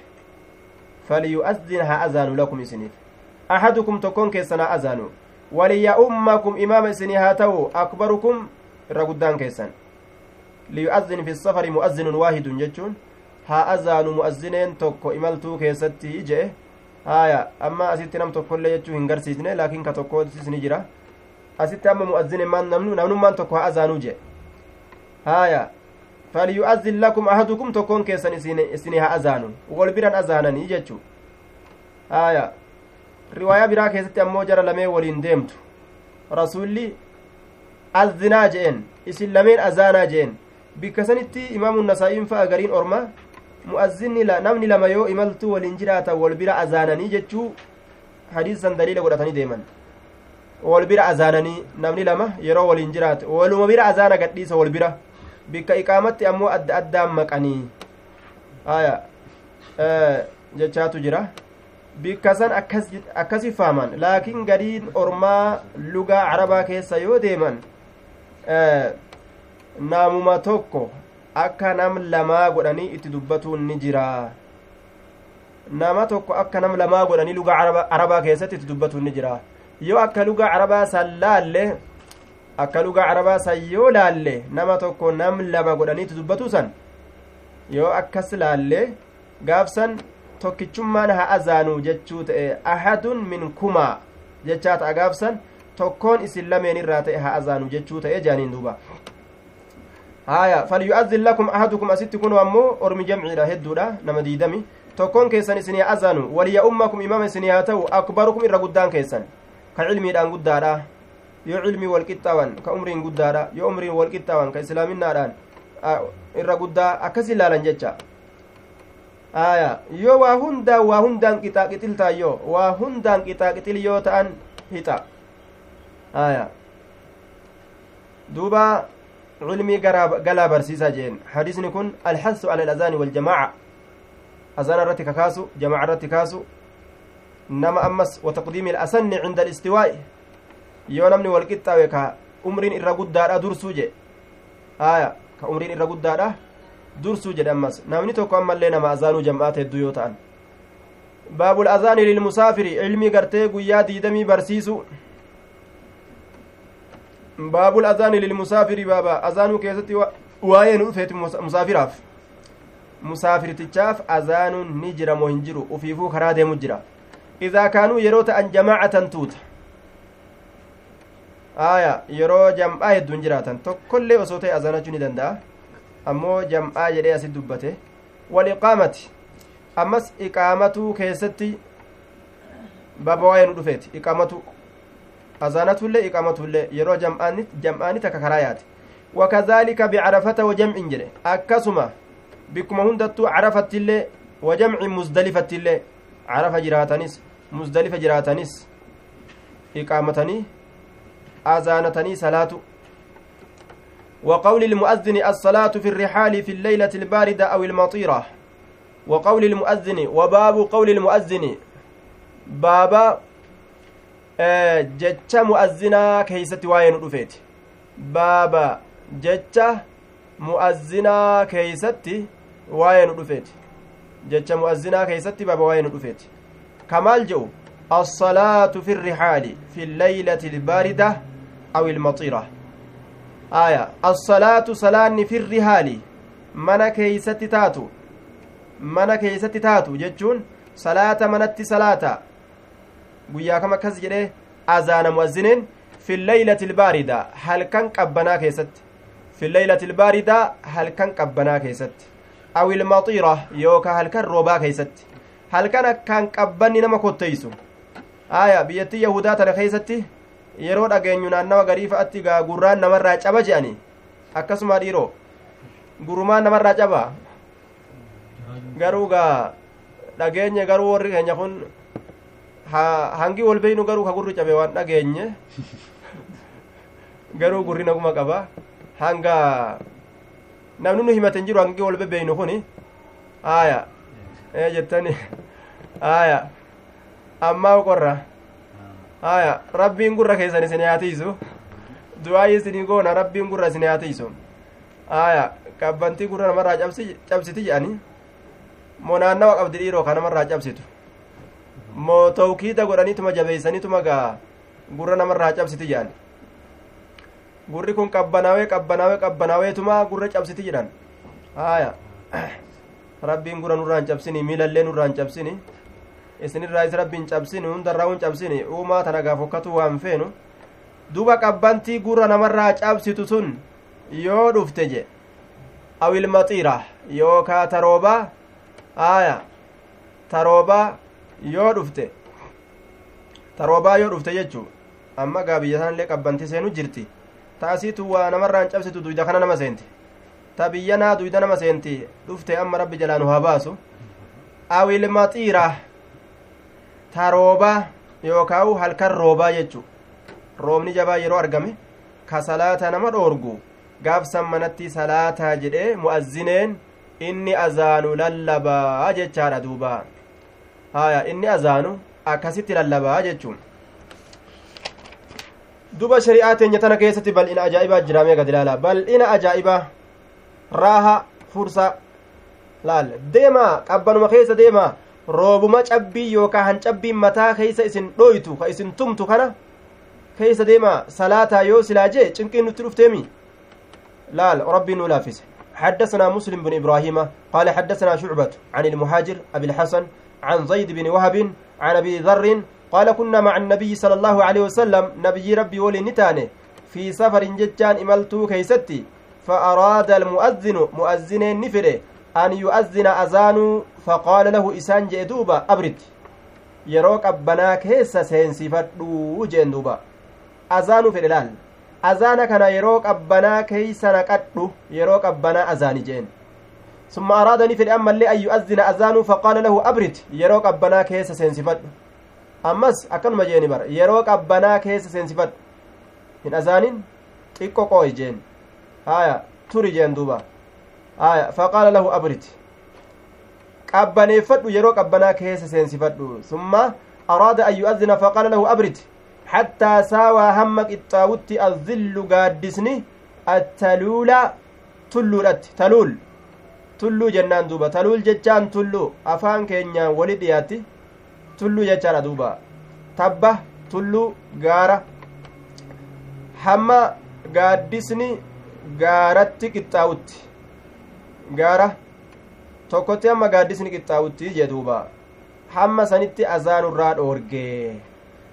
فليؤذن ها أذان لكم إسنيف أحدكم تكون كيسنا أذانو وليؤمكم إمام إسني هاتو أكبركم الرقدان كيسن ليؤذن في السفر مؤذن واحد جتشون ها أذان مؤذنين توكو إمالتو كيستي إجئ haya amma asitti nam tokkollee jechuu hin garsiisne laakiin ka tokkootis ni jira asitti amma mu'azzin immaan namnummaan tokko haa azaanuu jee haya falyu'azzin lakum ahadukum tokkoon keessan isinii haa azaanu wol biran azaananii jechuu haya riwaayaa biraa keessatti ammoo jara lamee waliin deemtu rasulli azinaa je'en isin lameen azaanaa je'en bikka sanitti imaamu nasaa'iin fa'a gariin orma mu'azzinni namni lama yoo imaltuu waliin jiraatan wal bira azaananii jechuu hadiisan daliila godhatanii deeman wal bira azaananii namni lama yeroo waliin jiraate waluma bira azaana gadhiisa wal bira bikka iqaamatti ammoo adda addaan maqanii aya jechaatu jira bikka san akkasi faaman laakiin gariin ormaa lugaa carabaa keessa yoo deeman naamuma tokko akka nam lamaa godhanii itti dubbatuun ni jira. Nama tokko akka nam lamaa godhanii lugaa arabaa keessatti itti dubbatuun ni jira. Yoo akka lugaa arabaa san laalle akka lugaa arabaa san yoo laalle nama tokko nam lama godhanii itti dubbatu san yoo akkas laalle gaafsan tokkichummaan haa azaanuu jechuu ta'e ahadun min kumaa jechaa ta'a gaafsan tokkoon isin lameen irraa ta'e haa azaanuu jechuu ta'e jaaniin duuba haya falyu'azzin lakum ahadukum asitti kun ammoo ormi jamciidha hedduudha nama diidami tokkoon keessan isinii azanu waliya'ummakum imama isinii haa ta'u akbarukum irra guddaan keessan ka cilmiidhaan guddaadha yoo cilmii walqixxaawan ka umriin guddaadha yoo umriin walqixxaawan ka islaaminaadhaan irra guddaa akkas ilaalan jecha aya yoo waa hundaan waa hundaan qixaaqitil taayyo waa hundaan qixaaqitil yoo ta'an hixa aya duuba علمي قلا برسيسا جين حديثني كن الحث على الأذان والجماعة أذان الرتي كاسو جماعة الرتي كاسو نما أمس وتقديم الأسن عند الاستواء umriin irra guddaadha dursuu jedhe haya ka umriin irra guddaadha dursuu jedhe ammas namni tokko ammallee nama azaanuu jam'aata hedduu yoo ta'an baabul azaani lilmusaafiri ilmii gartee guyyaa diidamii barsiisu baabul azaani lilmusaafiri baaba azaanuu keessatti waa'ee nu dhufeeti musaafiraaf musaafirtichaaf azaanuun ni jira moo hin jiru ufiifuu karaa deemu jira idaa kaanuu yeroo ta'an jamaacatan tuuta aya yeroo jam'aa hedduun jiraatan tokkollee osoo ta'e azaanachuu ni danda'a ammoo jam'aa jedhee asit dubbate waliqaamati ammas iqaamatuu keessatti baaba waa'ee nu dhufeeti iqamatu azaanatullee iqamatullee yeroo jam'aani takka karaa yaate وجمع جري أكسما بكم هندتو عرفت الله وجمع مزدلفة الله عرف جراتنس مزدلفة جراتنس إقامتني أذانتني صلاة. وقول المؤذن الصلاة في الرحال في الليلة الباردة أو المطيرة. وقول المؤذن وباب قول المؤذن. بابا jecha mu'azzinaa keeysatti waa'ee nu dhufeeti baaba jecha mu'azzinaa keeysatti waa'ee nu dhufeeti jecha mu'azzinaa keeysatti baaba waa'ee nu dhufeeti kamaal jedhu الصلاة في الرحال في الليلة الباردة أو المطيرة آية الصلاة صلاة في الرحال من كيست تاتو من كيست تاتو جتشون صلاة منت صلاة guyyaa kam akkas jedhe azaana mu'azziniin filleeylati ilbaarida halkan qabbanaa keessatti filleeylati ilbaarida halkan qabbanaa keessatti awil maxiira yookaa halkan roobaa keessatti halkan akkaan qabbanni nama kotteeysu aya biyyattii yahudaa tana keessatti yeroo dhageenyu naannawa garii fa'atti gaa gurraan namarraa caba je'ani akkasuma dhiiroo gurumaan namarraa caba garuu gaa dhageenye garuu warri keenya kun hangi wal beeynu garuu ka gurri cabe waan dhageenye garuu gurri naguma qaba hanga namni nu himaten jiru hangi wal beeynu kuni aya ee jettani aya ammaa qorra aya rabbiin gurra keessan isin yaatiisu du'aayi isinii goona rabbiin gurra isin yaatiisu aya qabbantii gurra namarraa cabsiti jedhani moo naannawa qabdi dhiiroo ka namarraa cabsitu moo tawkiida godhaniituma jabeeysaniituma gaa gurra namarraa cabsiti jedhan gurri kun qabbanaawee qabbanaawee qabbanaaweetuma gurra cabsiti jedhan haya rabbiin gurra nurraan cabsini miilallee nurraan cabsini isinirraa is rabbiin cabsini hundarraa hun cabsini uumaa tana gaaf hokkatu waan feenu duba qabbantii gurra namarraa cabsitu sun yoo dhufte je awil maxiira yookaa taroobaa haya taroobaa yoo dhufte taroobaa yoo dhufte jechuu amma gaa biyya sanallee qabbanti seenu jirti. Taasiitu waa namarraan cabsitu duyda kana nama seenti. Ta biyyanaa duyda nama seenti dhufte amma rabbi jalaa nu haa baasu. Awil maxiira taroobaa yookaawu halkan roobaa jechu roobni jabaa yeroo argame ka salaata nama dhoorgu gaafsan manatti salaataa jedhee mu'azzineen inni azaanu lallabaa jechaadha duubaa haya inni azaanu akkasitti lallabaa jechuun duba shari'aa teenya tana keessatti bal'ina ajaa'ibaa jiraamee gad ilaala bal'ina ajaa'ibaa raaha fursa laal deemaa qabbanuma keessa deemaa roobuma cabbii yookaa hancabbiin mataa keeysa isin dhoytu ka isin tumtu kana keeysa deemaa salaataa yoo silaa jee cinqiin nutti dhufteemi laal rabbiin nu laaffise حدثنا مسلم بن إبراهيم قال حدثنا شعبة عن المهاجر أبي الحسن عن زيد بن وهب عن أبي ذر قال كنا مع النبي صلى الله عليه وسلم نبي ربي ولي نتاني في سفر ججان إملتو كيستي فأراد المؤذن مؤذن نفره أن يؤذن أذان فقال له إسان جئدوبا أبرد. يروك أبنا كيس سينسفدو جندوبا أذان في الهلال azaana kana yeroo qabbanaa keeysa naqadhu yeroo qabbanaa azaani jeen ثم أرادني في الأمة اللي أن يؤذن أذانه فقال له أبرد يروك أبنا كيس سينسفد أمس أكن مجيني بر يروك أبنا كيس سينسفد من أذان تيكو قوي جين آية توري جين دوبا آية فقال له أبرد qabbaneeffadhu yeroo qabbanaa keessa seensifadhu summa araada an yu'adhina faqaala lahu abrid hattaa saawaa hamma qixxaawutti azzillu gaaddisni attaluula tulluudhatti taluul tulluu jennaan duuba taluul jechaan tulluu afaan keenyaan wali dhiyaatti tulluu jechaadha duuba tabba tulluu gaara hamma gaaddisni gaaratti qixxaawutti gaara tokkotti hamma gaaddisni qixxaawutti jee duuba hamma sanitti azaanurraa dhoorgee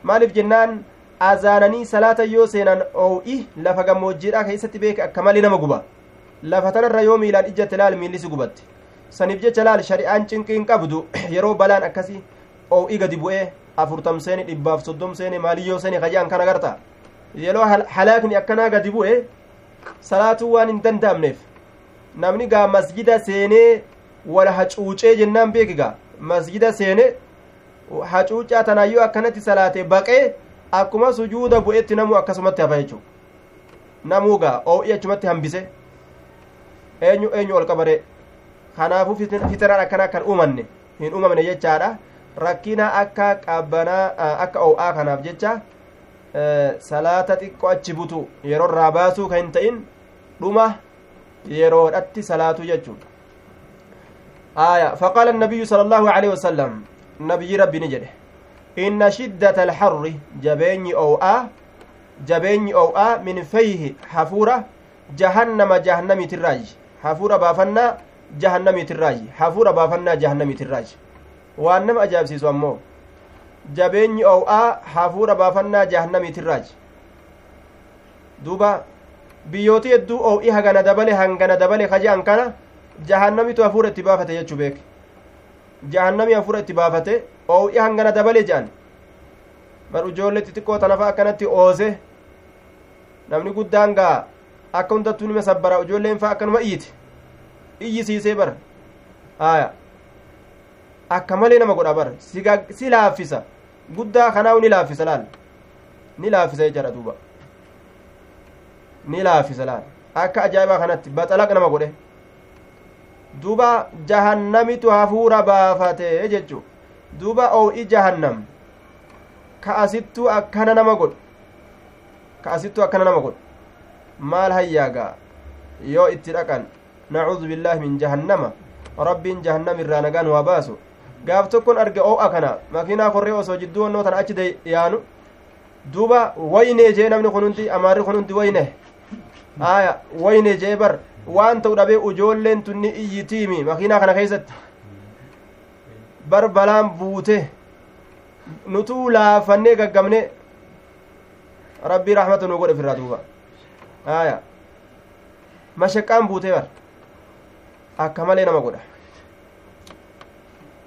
maaliif jennaan azaananii salaata yoo seenan oo'i lafa gammoojjiidhaa keessatti beeke akka malee nama guba lafa tanarra yoo miilaan ijjatte laal miillisi gubatti saniif jecha laal shari'aan cinqiin qabdu yeroo balaan akkasii oo'i gadi bu'ee afurtam seeni dhibbaaf soddom seeni maaliyyoo seeni kaje'an kana garta yeroo halaakni akkanaa gadi bu'e salaatuu waan hin danda'amneef namni gaa masjida seenee wal hacuucee jennaan beekigaa masjida seene hacuucaa tanaayyoo akkanatti salaate baqee akkuma sujuuda bu'etti namuu akkasumatti hafa jechuu namuugaa oo'i achumatti hambise eenyu eenyu ol qabare kanaafuu fitiraan akkana kan uumanne hin uumamne jechaadha rakkina akka qabbanaa akka oo'aa kanaaf jecha salaata xiqqo achi butu yeroo irraa baasuu kan hin ta'in dhuma yeroodhatti salaatu jechuun آية فقال النبي صلى الله عليه وسلم نبي ربي نجده إن شدة الحر جبيني أو آ جبيني أو آ من فيه حفورة جهنم جهنم تراج hafuura baafannaa jahannamiitirraaji hafuura baafannaa jahannamiitirraaji waan nama ajaabsiisu ammoo jabeenyi ow'aa hafuura baafannaa jahannamiitirraaji duuba biyyootii hedduu ow'i hagana dabale hangana dabale kajaan kana jahannamitu hafuura itti baafate jechuu beeke. Jahannami hafuura itti baafate ow'i hangana dabale je'an. Bar ijoollee xixiqqoo tanafa akkanatti oose. Namni guddaan gaa. Akka hundattuu nima sabbara ijoolleen faa akkanuma iyyiti iyyisiisee bar haya akka malee nama godha bar si laaffisa guddaa kanaawu ni laaffisa laal ni laaffisa jechaadha duuba ni laaffisa laal akka ajaa'ibaa kanatti baxalaq nama godhe duuba jahannamitu hafuura baafate jechu duuba oo'i jahannam ka asittuu akkana nama godhu ka asittuu akkana nama godhu maal hayyaagaa yoo itti dhaqan nacuudu billaahi min jahannama rabbiin jahannam irraa nagaan waa baasu gaaf tokkon arge oo'a kana makiinaa korree osoo jidduu wannoo tana achi yaanu duuba waynee jee namni kun amaarri kun hundi wayne aya wayne jee bar waan ta'u dhabee ujoolleen tunni iyyitiimi makiinaa kana keeysatti bar balaan buute nutuu laafannee gaggabne rabbii rahmata nu godhe ofirraa duuba aya. Mashaqqaan buutee bar akka malee nama godha.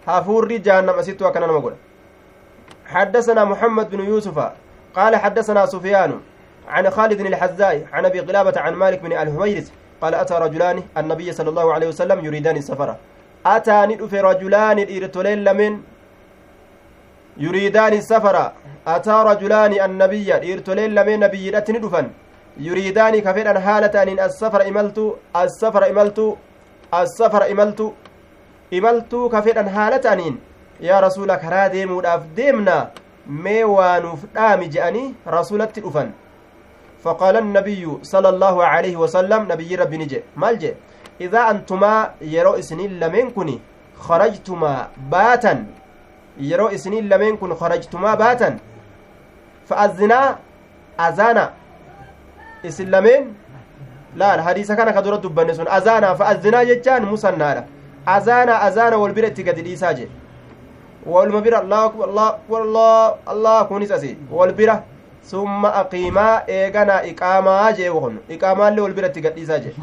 Hafuurri jahannam asittu akkana nama godha. حدثنا محمد بن يوسف قال حدثنا سفيان عن خالد الحزاء عن أبي قلابة عن مالك بن الحويرث قال أتى رجلان النبي صلى الله عليه وسلم يريدان السفر. اتى ندف رجلان الارتلين لمن؟ يريدان السفر. أتى رجلان النبي الارتلين لمن نبي ندفن يريدان كفرا حالة إن السفر املت السفر املت السفر املت imaltuu ka fedhan haala ta'aniin yaa rasuula karaa deemuudhaaf deemna mee waanuuf dhaami je'anii rasulatti dhufan فقال النبي صلى الله عليه وسلم نبي ربي نجي. مال جي؟ إذا أنتما يرو إسنين لمن كني خرجتما باتا. يرو إسنين لمن كن خرجتما باتا. فأذنا أذانا. إسن لمن لا الحديث كان كدرة دبنسون أذانا فأذنا جتان مسنانا azaana azaana wal bira itti gadi dhiisaa jedhe waluma bira allah kunis asi wal bira summa aqiimaa eeganaa iqaamaa jee kun iqaamaallee wal bira itti gadhiisaa jedhe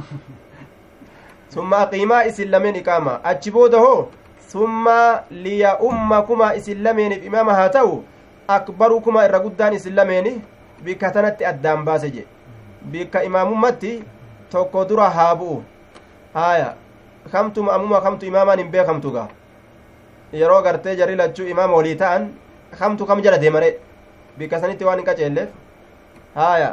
summa aqiimaa isin lameen iqaamaa achi booda hoo summa liya ummakumaa isin lameeniif imaama haa ta'u akbarukumaa irra guddaan isin lameeni bikka tanatti addaan baase jedhe bikka imaamummatti tokko dura haa bu'u haaya kamtu ma'amuma kamtu imaamaan hin beekamtu gaa yeroo gartee jarri lachuu imaama walii ta'an kamtu kam jala deemare bikka sanitti waan hin qaceelleef haaya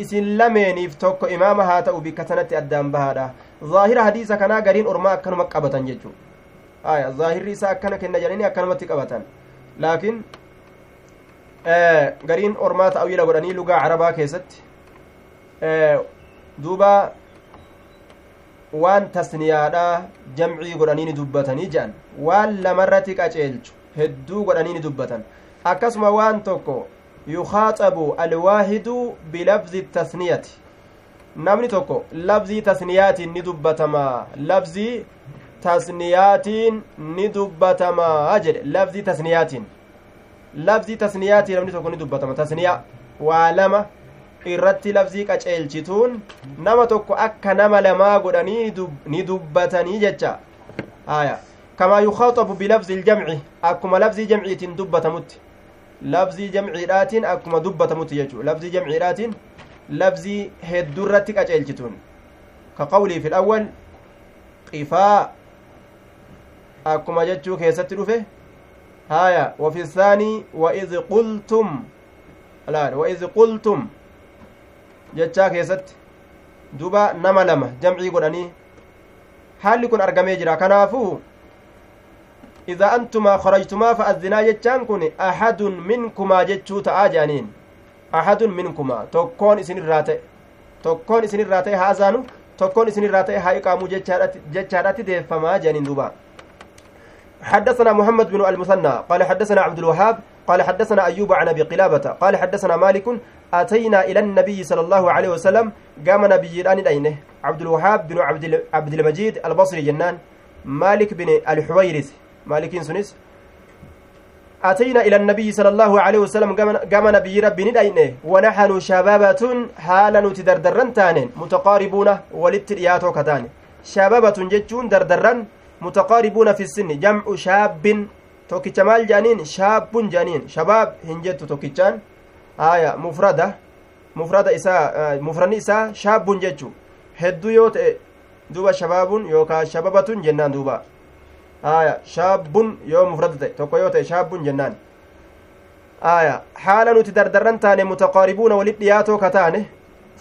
isin lameeniif tokko imaama haa ta'u bikka sanatti addaan bahaadha zaahira hadiisa kanaa gariin ormaa akkanuma qabatan jechuu haaya zaahirri isaa akkana kenna jedhanii akkanumatti qabatan laakiin gariin ormaa ta'awila godhanii lugaa carabaa keessatti duuba waan tasniyaadha jamcii godhanii ni dubbatanii jedhan waan lamarratti qaceelchu hedduu godhanii ni dubbatan akkasuma waan tokko yukaaxabu alwaahidu bilabzi tasniyati namni tokko labzii tasniyaatiin ni dubbatamaa labzii tasniyaatiin ni dubbatamaa jedhe labzii tasniyaatiin labzii tasniyaatiin namni tokko ni dubbatama tasniyaa waa lama irratti labzii qaceelchituun nama tokko akka nama lamaa godhanii ni dubbatanii jecha haya kamaa yukaaxabu bilabzi iljamci akkuma labzii jamciitiin dubbatamutti labzii jamciidhaatiin akkuma dubbatamutti jechuu labzii jamciidhaatiin labzii heddurratti qaceelchituun ka qawlii fi awwal qifaa akkuma jechuu keessatti dhufe haya wafi isaanii waid qultum waid qultum jechaa keessatti duba nama lama jamcii godhanii haalli kun argamee jira kanaafuu idaa antumaa kharajtumaa fa'adzinaa jechaan kun ahadun minkumaa jechuu ta'aa jedhaniin ahadun minkumaa tokkoon isinirraa ta'e tokkoon isinirraa ta'e haa azaanu tokkoon isinirraa ta'e haa iqaamuu jechaadhatti deeffamaa jedhaniin duba حدثنا محمد بن المثنى قال حدثنا عبد الوهاب قال حدثنا أيوب عن أبي قلابة قال حدثنا مالك أتينا إلى النبي صلى الله عليه وسلم قام نبي دينه عبد الوهاب بن عبد, عبد المجيد البصري جنان مالك بن الحويرث مالك سنس أتينا إلى النبي صلى الله عليه وسلم قام نبي ربي ندينه ونحن شبابة حالا نتدردرن تانين متقاربون ولترياتو كتان شبابة جتون دردرن متقاربون في السن جمع شاب مال جانين شاب جانين شباب هنجت توكيتشان. آية مفردة مفردة إساء مفردني إساء شاب جتشو hedduu yoo ta'e duba shabaabun yookaan shababatun jennaan duuba aya shaabbun yoo mufrada ta'e tokko yoo ta'e shaabbun jennaan aya haala nuti dardarran taane mutaqaaribuuna walit dhiyaatoo ka taane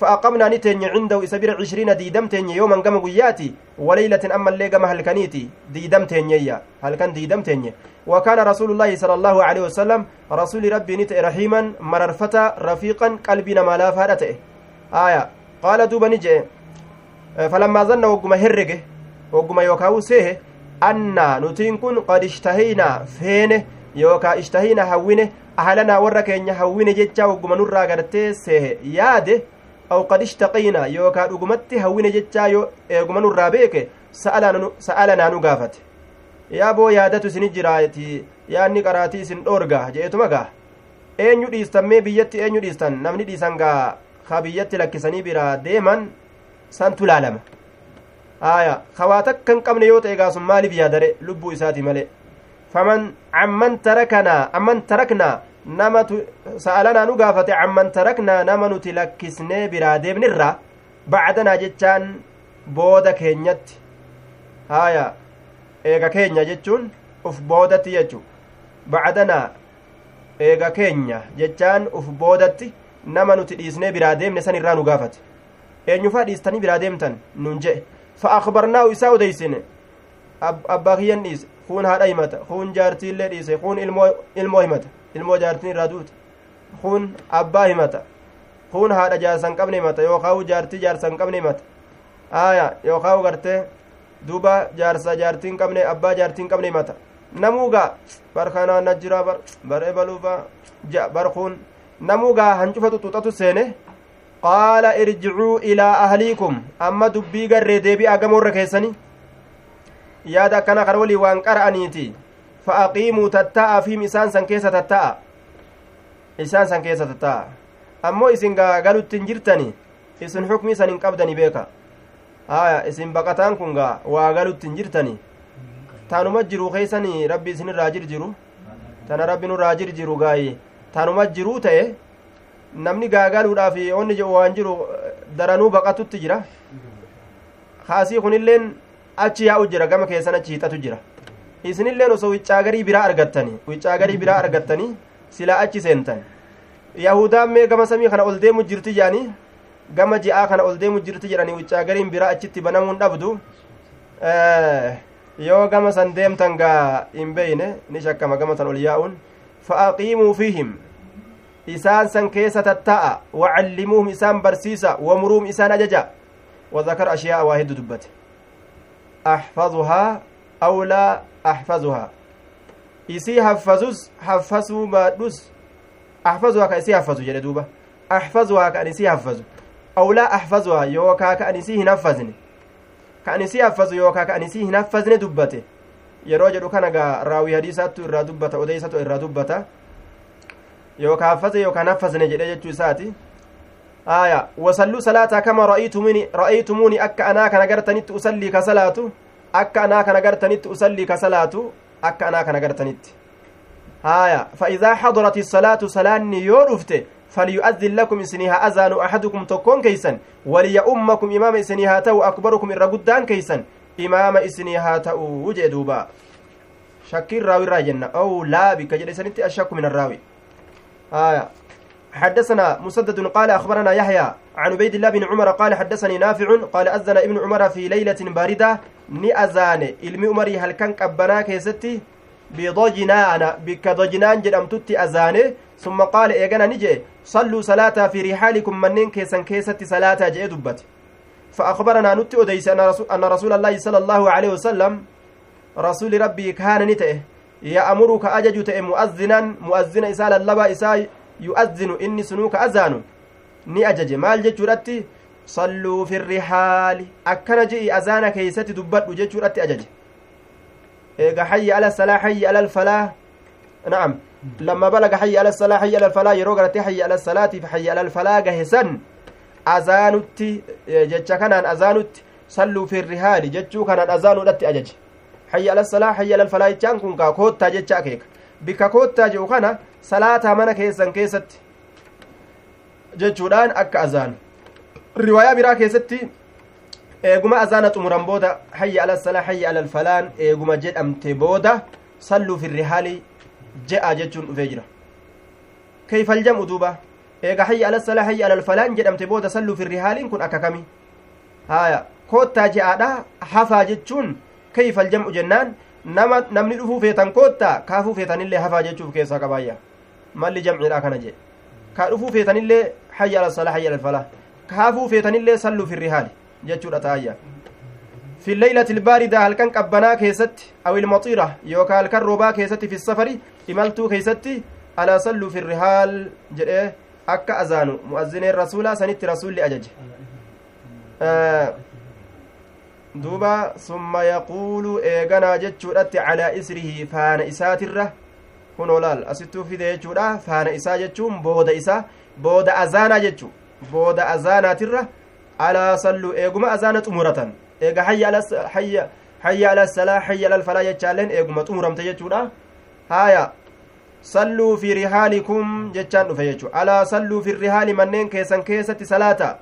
فأقمنا نتني عنده إسبير عشرين ديدم تني يوما قم قياتي وليلة أما اللي قم هلكنيتي ديدم تني هل كان ديدم تني وكان رسول الله صلى الله عليه وسلم رسول ربي نت رحيما مررفتا رفيقا قلبنا ما لا فارته آية قال دوبا نجي falammaa zanna wogguma herrege wogguma yookaa seehe annaa nutiin kun qad ishtahiynaa feene yookaa ishtahiynaa hawwine ahlanaa warra keenya hawwine jechaa wogguma nurraa gartee seehe yaade aw qad ishtaqiynaa yookaa dhugumatti hawwine jechaa yoo eeguma nurraa beeke sa'alanaa nu gaafate yaa boo yaadatu isini jiraati yaanni qaraatii isin dhoorga je'etuma gaa eenyu dhiistan mee biyyatti eenyu dhiistan namni dhiisan gaa ka biyyatti lakkisanii biraa deeman santu laalama aya kawaa takka hin qabne yoo ta'e gaasun maaliif yaadare lubbuu isaati male faman amman tarakanaa amman taraknaa namatu sa'alanaa nu gaafate amman taraknaa nama nuti lakkisnee biraa deemnirra bacdanaa jechaan booda keenyatti. Haaya eega keenya jechuun uf boodatti jechu. Bacdanaa eega keenya jechaan uf boodatti nama nuti dhiisnee biraa deemne san irraa nu gaafate. Eenyufaa dhiistanii biraa deemtan nun je'e. Fa akbarnaahu isaa odeysine abbaa kiyyan dhiise kuun haadha himata kuun jaartiillee dhiise kuun ilmoo himata. يمتا إلمو جارتين رادوت خون أبا يمتا خون هذا جارسان قبل يمتا يوخاو جارتي جارسان قبل يمتا آية يوخاو غرتي duuba jaarsa jaartiin qabne abbaa jaartiin qabne himata namuugaa bar kanaa najjiraa bar bar ebaluufa bar kun namuugaa hancufa xuxuxatu seene qaala irjicuu ilaa ahliikum amma dubbii garree deebi'aa gamoorra keessani yaada akkana kan walii waan qara'aniiti tatta'a isaan san keessa tatta'a ammoo isin gaa galutti hin jirtani isin xukmii san hin qabdani beeka haya isin baqataan kun gaa waa galutti hin jirtani taanuma jiru keeysani rabbi isinirraa jirjiru tana rabbi nurraa jirjiru gaayi taanuma jiruu ta'e namni gaagaluudhaaf onni jedhu waan jiru daranuu baqatutti jira kaasii kunilleen achi yaa'u jira gama keessan achi hixatu jira isinilleen osoo wiccaagarii biraa argattanii wiccaagarii biraa argattanii silaa achi seentan yahudaan mee gama samii kana ol deemu jirti jedhanii gama ji'aa kana ol deemu jirti jedhanii wiccaagariin biraa achitti banamuun dhabdu yoo gama san deemtan gaa hin beeyne ni shakkama gama san ol yaa'uun fa'aqiimuu fiihim isaan san keessa tatta'a wacallimuuhum isaan barsiisa wamuruuhum isaan ajaja وذكر أشياء واحد دبت أحفظها إسي حفظوس حفظوا ما دوس أحفظها كإسي حفظوا جل دوبة أحفظها كأنسي حفظوا أو لا أحفظها يوكا كأنسي هنفذني كأنسي حفظوا يوكا دبته yeroo jedhu kana gaa raawii hadiisaattu irraa dubbata odeysatu irraa dubbata yookaan haffase yookaan haffasne jedhe jechuu isaati aya wasalluu salaataa kama ra'aytumuni ra'aytumuni akka anaa kana gartanitti usallii ka salaatu akka anaa kana gartanitti usallii ka salaatu akka anaa kana gartanitti. هايا فإذا حضرت الصلاة صلاة يورفت فليؤذن لكم إسنيها أذان أحدكم تكون كيسا وليؤمكم إمام إسنيها تو أكبركم الرقدان كيسا إمام إسنيها تو وجدوبا شكير راوي راجنا أو لا بك جلسنت أشك من الراوي آية حدثنا مسدد قال أخبرنا يحيى عن عبيد الله بن عمر قال حدثني نافع قال أذن ابن عمر في ليلة باردة ni azaane ilmi umarii halkan qabbanaa keessatti bidojinaana bikka dojinaan jedhamtutti azaane summa qaala eegana ni jee salluu salaataa fi rihaalikum manneen keessan keessatti salaataa jee dubbate فأخبرنا نتي أديس أن رسول الله صلى الله عليه وسلم رسول ربي كان نتئه يأمرك أجج تئ مؤذنا مؤذن إسال اللبا يؤذن إني سنوك أذان jechuudhatti salluu fi rihaali akkana je'i azaana keeysatti dubbadhu jechuudhatti ajaje eega hayya ala salaa hayya ala alfalaa na'am lamma balaga hayya ala salaa hayya ala alfalaa yeroo garate hayya ala salaatiif hayya ala alfalaa gahe san azaanutti jecha kanaan azaanutti salluu fi rihaali jechuu kanaan azaanuudhatti ajaje hayya ala salaa hayya ala alfalaa jechaan kun kaa koottaa jecha akeeka bikka koottaa jedhu kana salaataa mana keessan keessatti jechuudhaan akka azaanu riwaayaa biraa keessatti eeguma azaana xumuran booda hayya ala salaa hayya ala alfalaan eeguma jedhamte booda salluu fi rihaali je'a jechuun dhufee jira jam'u duuba eega hayya ala salaa hayya ala alfalaan jedhamte booda salluu fi rihaaliin kun akka kami haya koottaa je'aadha hafaa jechuun jam'u jennaan nama namni dhufuu feetan koottaa kaafuu feetanillee hafaa jechuuf keessaa qabaayya malli jam'idha kana jee ka dhufuu feetanillee hayya ala salaa hayya ala alfalaa kaafuu feetanillee salluu fi rihaali jechuudha taayya في الليلة الباردة هل كان قبنا كيست أو المطيرة يوكا هل كان روبا كيست في السفر إملتو كيست ألا صلوا في الرحال جرئ أكا أزانو مؤذن الرسول آه يقول إيغانا جتشورت على إسره فان إسات الره هنو لال أستو في ذي جورا فان إسا جتشون بود إسا بود أزانا جتشو booda azaanaatirra alaa salluu eeguma azaana xumuratan eega hayya ala salaa hayya ala alfalaa jechaalleen eeguma xumuramte jechuudha haaya salluu fi rihaalikum jechaan dhufe jechu alaa salluu fi rihaali manneen keessan keessatti salaata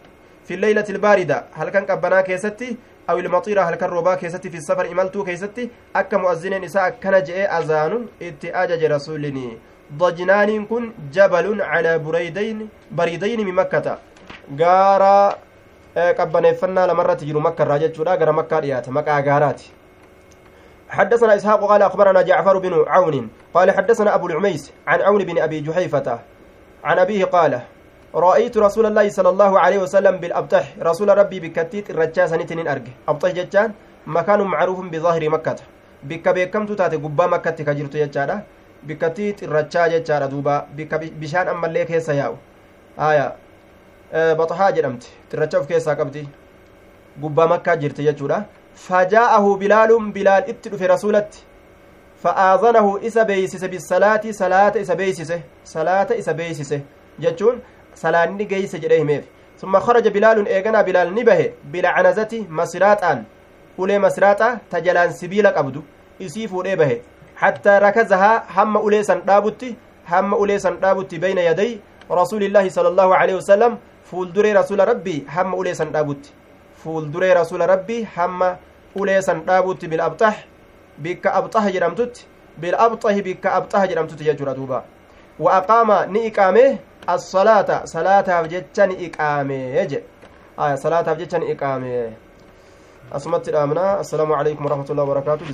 fi leeylati ilbaarida halkan qabbanaa keessatti ilmaxiira halkan roobaa keessatti fi safar imaltuu keessatti akka mu'azzineen isaa akkana je'ee azaanu itti ajaje rasuulinii ضجنان كن جبل على بريدين بريدين من مكة gaara qabbaneeffannaa lamarratti jiru makka irraa jechuudha gara makkaa dhiyaate maqaa gaaraati حدثنا إسحاق قال أخبرنا جعفر بن عون قال حدثنا أبو العميس عن عون بن أبي جحيفة عن أبيه قال رأيت رسول الله صلى الله عليه وسلم بالأبطح رسول ربي بكتيت الرجاس نتنين أرجع أبطح جتان مكان معروف بظاهر مكة بك بكمت تاتي قبا مكة كجرت جتان بكتيت الرجاس جتان دوبا بك بشان أما الليك هي سياو آية baxahaa jedhamti xirracha of keessaa qabdi gubbaa makkaa jirti jechuudha fajaa'ahu bilaalun bilaal itti dhufe rasuulatti fa'aazanahu isa beeysise bisalaati salaata isa beeysise salaata isa beeysise jechuun salaanni geeyse jedhe himeef summa kharaja bilaalun eeganaa bilaal ni bahe bilcanazati masiraaxaan ulee masiraaxa ta jalaan sibiila qabdu isii fuudhee bahe hattaa rakazahaa hamma ulee san dhaabutti hamma ulee san dhaabutti beyna yaday rasuulillaahi sala allaahu aleyhi wasalam fuulduree rasuula rabbii hamma ulee san dhaabutti fuulduree rasuula rabbii hamma ulee san dhaabutti bil abxah bikka abxaha jedhamtutti bil abxahi bikka abxaha jedhamtutti jechuudha duuba wa aqaama ni iqaame assalaata salaataaf jecha ni iqaame jedhe aya salaataaf jecha ni iqaame asumatti dhaamna assalaamu alaikum warahmatullahi wabarakaatu